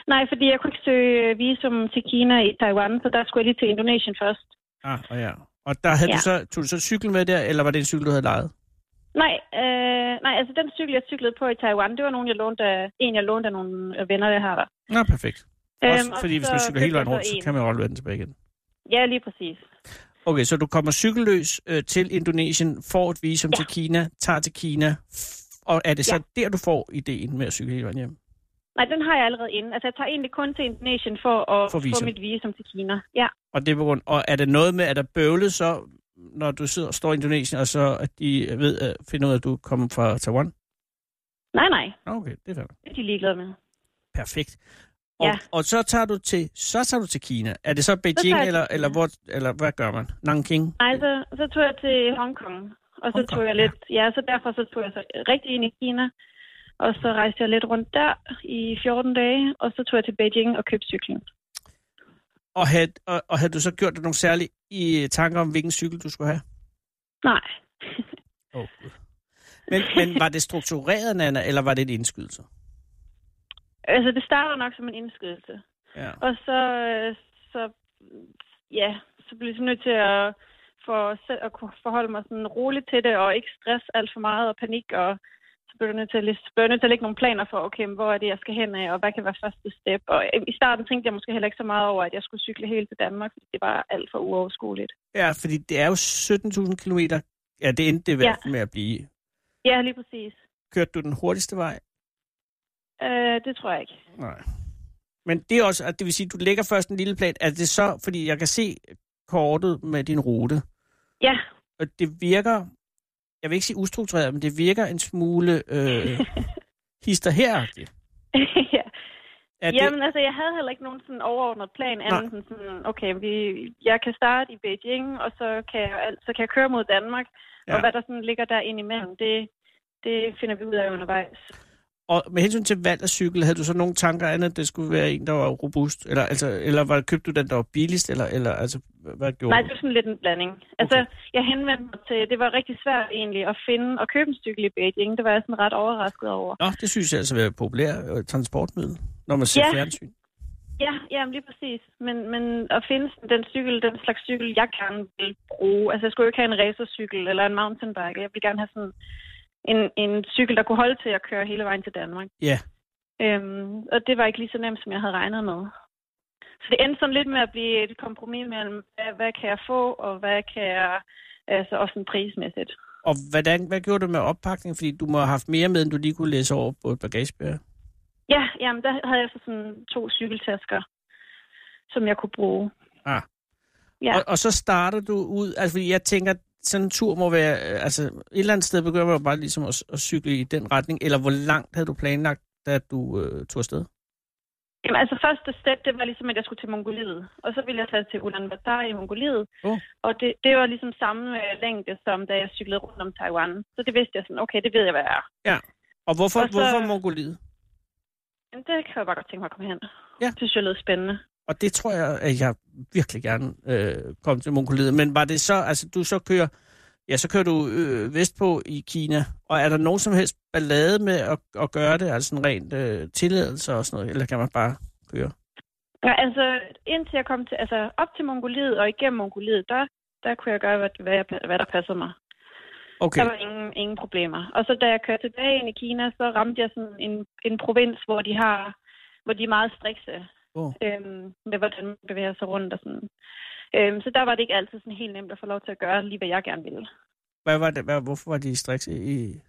Nej, fordi jeg kunne ikke søge visum til Kina i Taiwan, så der skulle jeg lige til Indonesien først. Ah, og ja. Og der havde Ja. du så, tog du så cykel med der, eller var det en cykel, du havde lejet? Nej, øh, nej, altså den cykel, jeg cyklede på i Taiwan, det var nogen, jeg lånte af, en, jeg lånte af nogle venner, jeg har der. Nå, perfekt. Også Øhm, og fordi hvis så man cykler hele vejen rundt, så kan man jo aldrig vende tilbage igen. Ja, lige præcis. Okay, så du kommer cykelløs øh, til Indonesien, får et visum ja. Til Kina, tager til Kina, og er det så Ja. der, du får ideen med at cykle hele vejen hjem? Nej, den har jeg allerede inde. Altså, jeg tager egentlig kun til Indonesien for at For få mit visum til Kina. Ja. Og det er på grund, og er det noget med, at der bøvlet så, når du sidder og står i Indonesien, og så at de ved at finde ud af, at du kommer fra Taiwan? Nej, nej. Okay, det er fair. Det er de ligeglade med. perfekt. Og, Ja. og så tager du til så tager du til Kina. Er det så Beijing til eller eller hvor eller hvad gør man? Nanking? Nej, så, så tog jeg til Hongkong. Og så Hongkong, tog jeg lidt, ja, så derfor så tog jeg så rigtig ind i Kina. Og så rejste jeg lidt rundt der i 14 dage, og så tog jeg til Beijing og købte cyklen. Og havde, og, og havde du så gjort dig nogle særlige i tanker om, hvilken cykel du skulle have? Nej. Oh, men, men var det struktureret, Nana, eller var det en indskydelse? Altså, det starter nok som en indskydelse. Ja. Og så, øh, så ja, så blev jeg nødt til at, for selv at kunne forholde mig sådan roligt til det, og ikke stress alt for meget og panik, og så blev jeg nødt til at, lis- blev nødt til at lægge nogle planer for, okay, hvor er det, jeg skal hen af, og hvad kan være første step. Og øh, i starten tænkte jeg måske heller ikke så meget over, at jeg skulle cykle helt til Danmark, fordi det var alt for uoverskueligt. ja, fordi det er jo 17.000 kilometer. Ja, det endte det Ja. ja. med at blive. Ja, lige præcis. Kørte du den hurtigste vej? Øh, det tror jeg ikke. Nej. Men det er også, at det vil sige, at du lægger først en lille plan. Er det så, fordi jeg kan se kortet med din rute, Ja, og det virker, jeg vil ikke sige ustruktureret, men det virker en smule øh, [LAUGHS] hister her [LAUGHS] ja. er det, Jamen, altså, jeg havde heller ikke nogen sådan overordnet plan, andet end sådan, okay, vi, jeg kan starte i Beijing, og så kan jeg, så kan jeg køre mod Danmark, ja. Og hvad der sådan ligger der imellem, det, det finder vi ud af undervejs. Og med hensyn til valg af cykel, havde du så nogle tanker andet, at det skulle være en, der var robust? Eller, altså, eller var, købte du den, der var billigst? Eller, eller altså, hvad gjorde Nej, det var sådan lidt en blanding. Altså, jeg henvendte mig til, det var rigtig svært egentlig at finde og købe en cykel i Beijing. Det var jeg sådan ret overrasket over. Nå, det synes jeg altså er et populært øh, transportmiddel, når man ser Ja. fjernsyn. Ja, jamen lige præcis. Men, men at finde sådan den cykel, den slags cykel, jeg gerne vil bruge. Altså, jeg skulle jo ikke have en racercykel eller en mountainbike. Jeg ville gerne have sådan en, en cykel, der kunne holde til at køre hele vejen til Danmark. Ja. Øhm, og det var ikke lige så nemt, som jeg havde regnet med. Så det endte sådan lidt med at blive et kompromis mellem, hvad, hvad kan jeg få, og hvad kan jeg, altså også sådan prismæssigt. Og hvordan, hvad gjorde du med oppakning? Fordi du må have haft mere med, end du lige kunne læse over på et bagagebær. Ja, jamen der havde jeg så sådan to cykeltasker, som jeg kunne bruge. Ah. Ja. Og, og så starter du ud, altså fordi jeg tænker, sådan en tur må være, øh, altså et eller andet sted begynder man bare ligesom at, at cykle i den retning, eller hvor langt havde du planlagt, da du øh, tog afsted? Jamen, altså første step, det var ligesom, at jeg skulle til Mongoliet. Og så ville jeg tage til Ulaanbaatar i Mongoliet. Oh. Og det, det var ligesom samme øh, længde, som da jeg cyklede rundt om Taiwan. Så det vidste jeg sådan, okay, det ved jeg, hvad jeg er. Og hvorfor, Og så- hvorfor Mongoliet? Men det kan jeg bare godt tænke mig at komme hen. Ja. Det synes jeg lød spændende. Og det tror jeg, at jeg virkelig gerne øh, kom til Mongoliet. Men var det så, altså du så kører, ja, så kører du øh, vestpå i Kina, og er der nogen som helst ballade med at, at gøre det, altså sådan rent øh, tilladelse og sådan noget, eller kan man bare køre? Ja, altså, indtil jeg kom til, altså op til Mongoliet og igennem Mongoliet, der, der kunne jeg gøre, hvad, hvad, jeg, hvad der passede mig. Okay, Der var ingen, ingen problemer. Og så da jeg kørte tilbage ind i Kina, så ramte jeg sådan en, en provins, hvor de har, hvor de er meget strikse oh. øhm, med, hvordan man bevæger sig rundt og sådan. Øhm, så der var det ikke altid sådan helt nemt at få lov til at gøre lige, hvad jeg gerne ville. hvad var det, hvad, hvorfor var de striks i...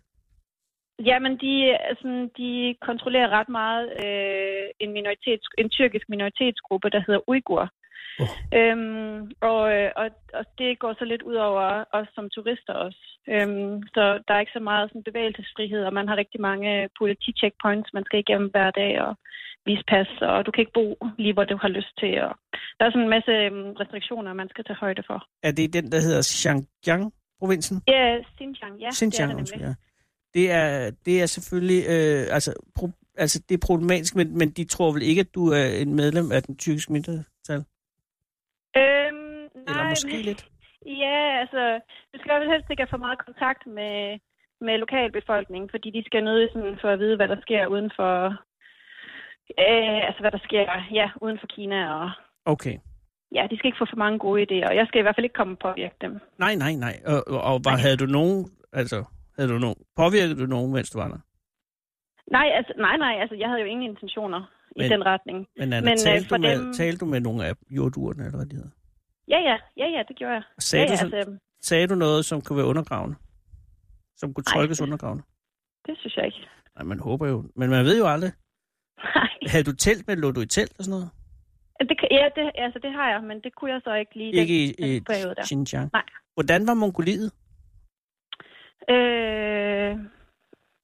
Jamen, de, sådan, de kontrollerer ret meget øh, en, minoritets, en tyrkisk minoritetsgruppe, der hedder Uyghur. Oh. Øhm, og, øh, og, og det går så lidt ud over os som turister også. Øhm, så der er ikke så meget sådan, bevægelsesfrihed, og man har rigtig mange politi-checkpoints, man skal igennem hver dag og vise pas, og du kan ikke bo lige, hvor du har lyst til. Og der er sådan en masse øhm, restriktioner, man skal tage højde for. Er det den, der hedder Xinjiang-provinsen? Ja, Xinjiang, ja, Xinjiang, det er det undskyld, ja. Det er, det er selvfølgelig, øh, altså, pro, altså det er problematisk, men, men de tror vel ikke, at du er en medlem af den tyrkiske mindretal? Øhm, nej, Eller måske men- lidt? Ja, altså, du skal jo helst ikke have for meget kontakt med, med lokalbefolkningen, fordi de skal nødt sådan for at vide, hvad der sker uden for, øh, altså hvad der sker, ja, uden for Kina, og Okay. ja, de skal ikke få for mange gode idéer, og jeg skal i hvert fald ikke komme og påvirke dem. Nej, nej, nej. Og, og, var, Nej. havde du nogen, altså, havde du nogen, påvirkede du nogen, mens du var der? Nej, altså, nej, nej, altså, jeg havde jo ingen intentioner i Men- den retning. Men, Anna, Men, øh, talte, for du med, dem- talte du med nogle af jordurene, eller hvad de hedder? Ja, ja, ja, ja, det gjorde jeg. Og Sagde, ja, du, ja, så, altså, sagde du noget, som kunne være undergravende? Som kunne Nej. tolkes undergravende? det synes jeg ikke. Nej, man håber jo. Men man ved jo aldrig. Nej, [LAUGHS] Havde du telt med, lå du i telt og sådan noget? det, ja, det, altså, det har jeg, men det kunne jeg så ikke lige Ikke i, den, i den periode der. Xinjiang? Nej. Hvordan var Mongoliet? Øh,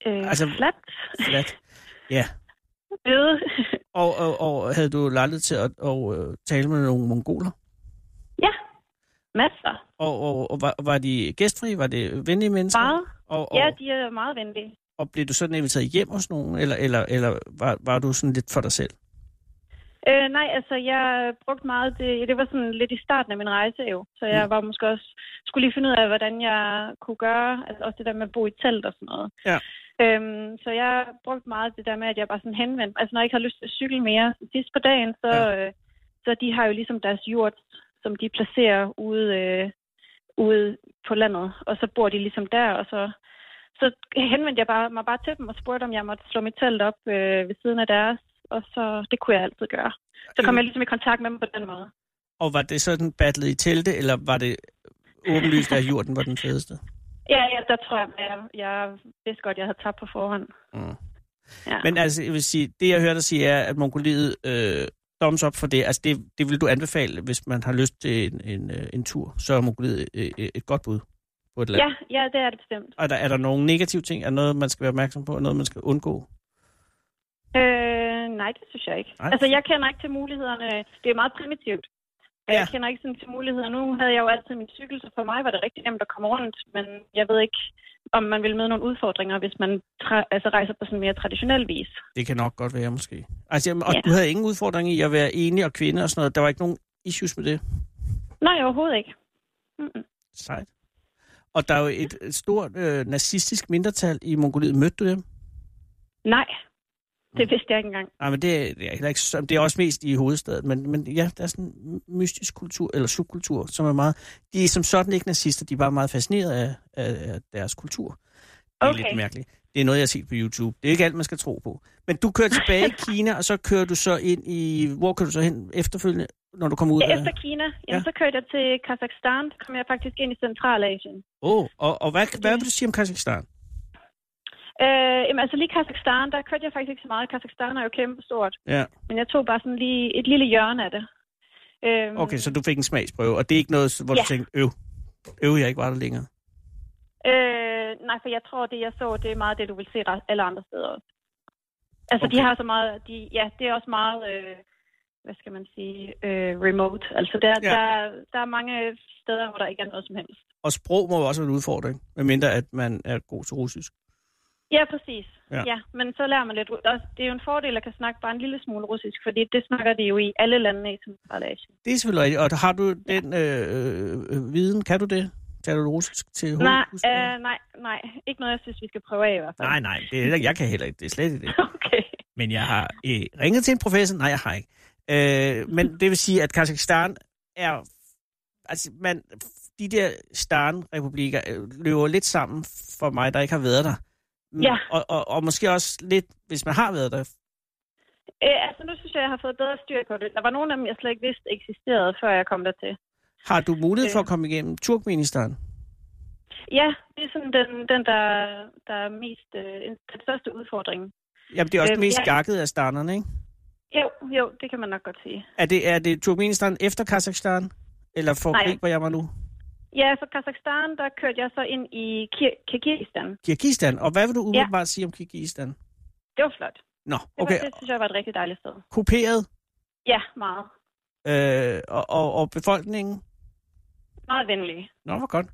øh, Altså- flat. Flat. Ja. [LAUGHS] Øde. Og, og, og havde du lejlighed til at og, øh, tale med nogle mongoler? ja, masser. Og, og, og var, var de gæstfrie? Var det venlige mennesker? Meget. Og, og, Ja, de er meget venlige. Og blev du sådan inviteret hjem hos nogen? Eller, eller, eller var, var du sådan lidt for dig selv? Øh, nej, altså jeg brugte meget det, det var sådan lidt i starten af min rejse jo, så jeg Mm. var måske også, skulle lige finde ud af, hvordan jeg kunne gøre, altså også det der med at bo i telt og sådan noget. Ja. Øhm, så jeg brugte meget det der med, at jeg bare sådan henvendte, altså når jeg ikke har lyst til at cykle mere sidst på dagen, så, Ja. øh, så de har jo ligesom deres jord, som de placerer ude, øh, ude på landet, og så bor de ligesom der, og så, så henvendte jeg bare, mig bare til dem og spurgte, om jeg måtte slå mit telt op øh, ved siden af deres, og så det kunne jeg altid gøre. Så kom jeg ligesom i kontakt med dem på den måde. Og var det sådan battlet i telte, eller var det åbenlyst, at jorden var den fedeste? Ja, ja, der tror jeg, jeg, jeg vidste godt, jeg havde tabt på forhånd. Mm. Ja. Men altså, jeg vil sige, det jeg hørte dig sige er, at Mongoliet øh, thumbs up for det. Altså, det, det vil du anbefale, hvis man har lyst til en, en, øh, en tur. Så er Mongoliet øh, øh, et godt bud på et land. ja, ja, det er det bestemt. Er der, er der nogle negative ting? Er noget, man skal være opmærksom på? Er noget, man skal undgå? Øh, nej, det synes jeg ikke. Nej. Altså, jeg kender ikke til mulighederne. Det er meget primitivt. Ja. Ja. Jeg kender ikke sådan til muligheder. Nu havde jeg jo altid min cykel, så for mig var det rigtig nemt at komme rundt. Men jeg ved ikke, om man vil møde nogle udfordringer, hvis man tra- altså rejser på sådan mere traditionel vis. Det kan nok godt være, måske. Altså, jamen, og Ja. du havde ingen udfordring i at være enig og kvinde og sådan noget. Der var ikke nogen issues med det. Nej, overhovedet ikke. Mm-mm. Sejt. Og der er jo et, et stort øh, nazistisk mindretal i Mongoliet. Mødte du dem? Nej, det vidste jeg ikke engang. Nej, men det, er- det er heller ikke det er også mest i hovedstaden, men, men ja, der er sådan en mystisk kultur, eller subkultur, som er meget, de er som sådan ikke nazister, de er bare meget fascineret af, af, af deres kultur. Det er Okay. lidt mærkeligt. Det er noget, jeg har set på YouTube. Det er ikke alt, man skal tro på. Men du kører tilbage i [LAUGHS] Kina, og så kører du så ind i... Hvor kører du så hen efterfølgende, når du kommer ud efter Kina, jamen, Ja. så kørte jeg til Kazakhstan. Så kom jeg faktisk ind i Centralasien. Åh, oh, og, og hvad, hvad vil du sige om Kazakhstan? Øh, jamen, altså lige Kazakhstan, der kørte jeg faktisk ikke så meget. Kazakhstan er jo kæmpe stort. Ja, Men jeg tog bare sådan lige et lille hjørne af det. Øhm, okay, så du fik en smagsprøve, og det er ikke noget, hvor Ja. du tænkte, øv, øv, jeg ikke var der længere. Øh, nej, for jeg tror, det jeg så, det er meget det, du vil se alle andre steder også. Altså, Okay. de har så meget... De, ja, det er også meget... Øh, hvad skal man sige? Øh, remote. Altså, der, Ja. der, der er mange steder, hvor der ikke er noget som helst. Og sprog må jo også være en udfordring, medmindre at man er god til russisk. Ja, præcis. Ja. Ja. men så lærer man lidt. Det er jo en fordel at kan snakke bare en lille smule russisk, fordi det snakker de jo i alle lande i Centralasien. Det er selvfølgelig rigtigt. Og har du den øh, øh, viden? Kan du det? Taler du russisk til Nej, øh, nej, nej. Ikke noget, jeg synes, vi skal prøve af i hvert fald. Nej, nej, det er, jeg kan heller ikke. Det er slet ikke det. [LAUGHS] Okay. Men jeg har øh, ringet til en professor. Nej, jeg har ikke. Øh, men det vil sige, at Kazakhstan er... Altså, man, de der Stan-republikker øh, løber lidt sammen for mig, der ikke har været der. Ja. Og, og, og måske også lidt, hvis man har været der. Øh, altså, nu synes jeg, jeg har fået bedre styr på det. Der var nogle af dem, jeg slet ikke vidste eksisterede, før jeg kom dertil. Har du mulighed for Øh. at komme igennem Turkmenistan? Ja, det er sådan den, den der, der er mest, øh, den største udfordring. Jamen, det er også Øh, øh, mest ja. gakket af stanerne, ikke? Jo, det kan man nok godt sige. Er det, er det Turkmenistan efter Kazakhstan? Eller for hvor jeg var nu? Ja, fra Kazakhstan, der kørte jeg så ind i Kir- Kirgisistan. Kirgistan. Og hvad vil du umiddelbart ja. sige om Kirgistan? Det var flot. Nå, Det, okay. var, det synes jeg var et rigtig dejligt sted. Kuperet. Ja, meget. Øh, og, og, og befolkningen? Meget venlige. Nå, hvor godt.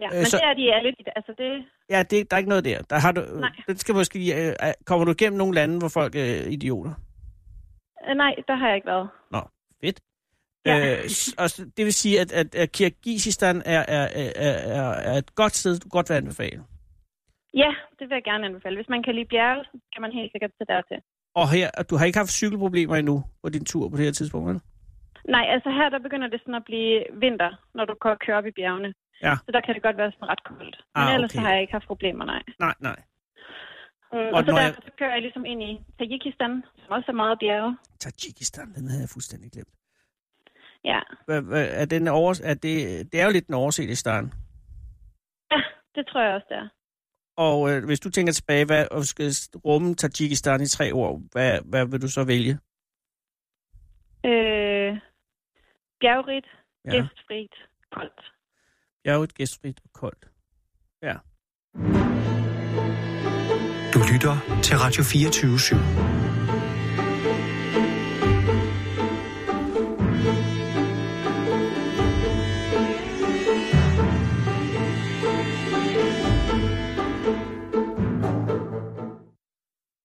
Ja, Øh, men så- det er de alle. Altså, det, Ja, det, der er ikke noget der. der har du, Nej. Det skal måske, lige, øh, kommer du igennem nogle lande, hvor folk er idioter? Øh, nej, der har jeg ikke været. Nå, fedt. Ja. Øh, og det vil sige, at, at, at Kirgisistan er, er, er, er, er et godt sted, du godt vil anbefale. Ja, det vil jeg gerne anbefale. Hvis man kan lide bjerge, så kan man helt sikkert tage dertil. Og her, og du har ikke haft cykelproblemer endnu på din tur på det her tidspunkt, vel? Nej, altså her der begynder det sådan at blive vinter, når du kører op i bjergene. Ja. Så der kan det godt være sådan ret koldt. Men Ah, ellers okay. så har jeg ikke haft problemer, nej. Nej, nej. Mm, og, og så når derfor jeg... så kører jeg ligesom ind i Tajikistan, som også er meget bjerge. Tajikistan, den havde jeg fuldstændig glemt. Ja. Er, den over... er det... det er jo lidt den overset i starten. Ja, det tror jeg også, det er. Og øh, hvis du tænker tilbage, hvad, og skal rumme Tajikistan i tre år, hvad, hvad vil du så vælge? Øh, bjergrigt, ja. gæstfrit, koldt. Bjergrigt, gæstfrit og koldt. Ja lytter til Radio 24 /7.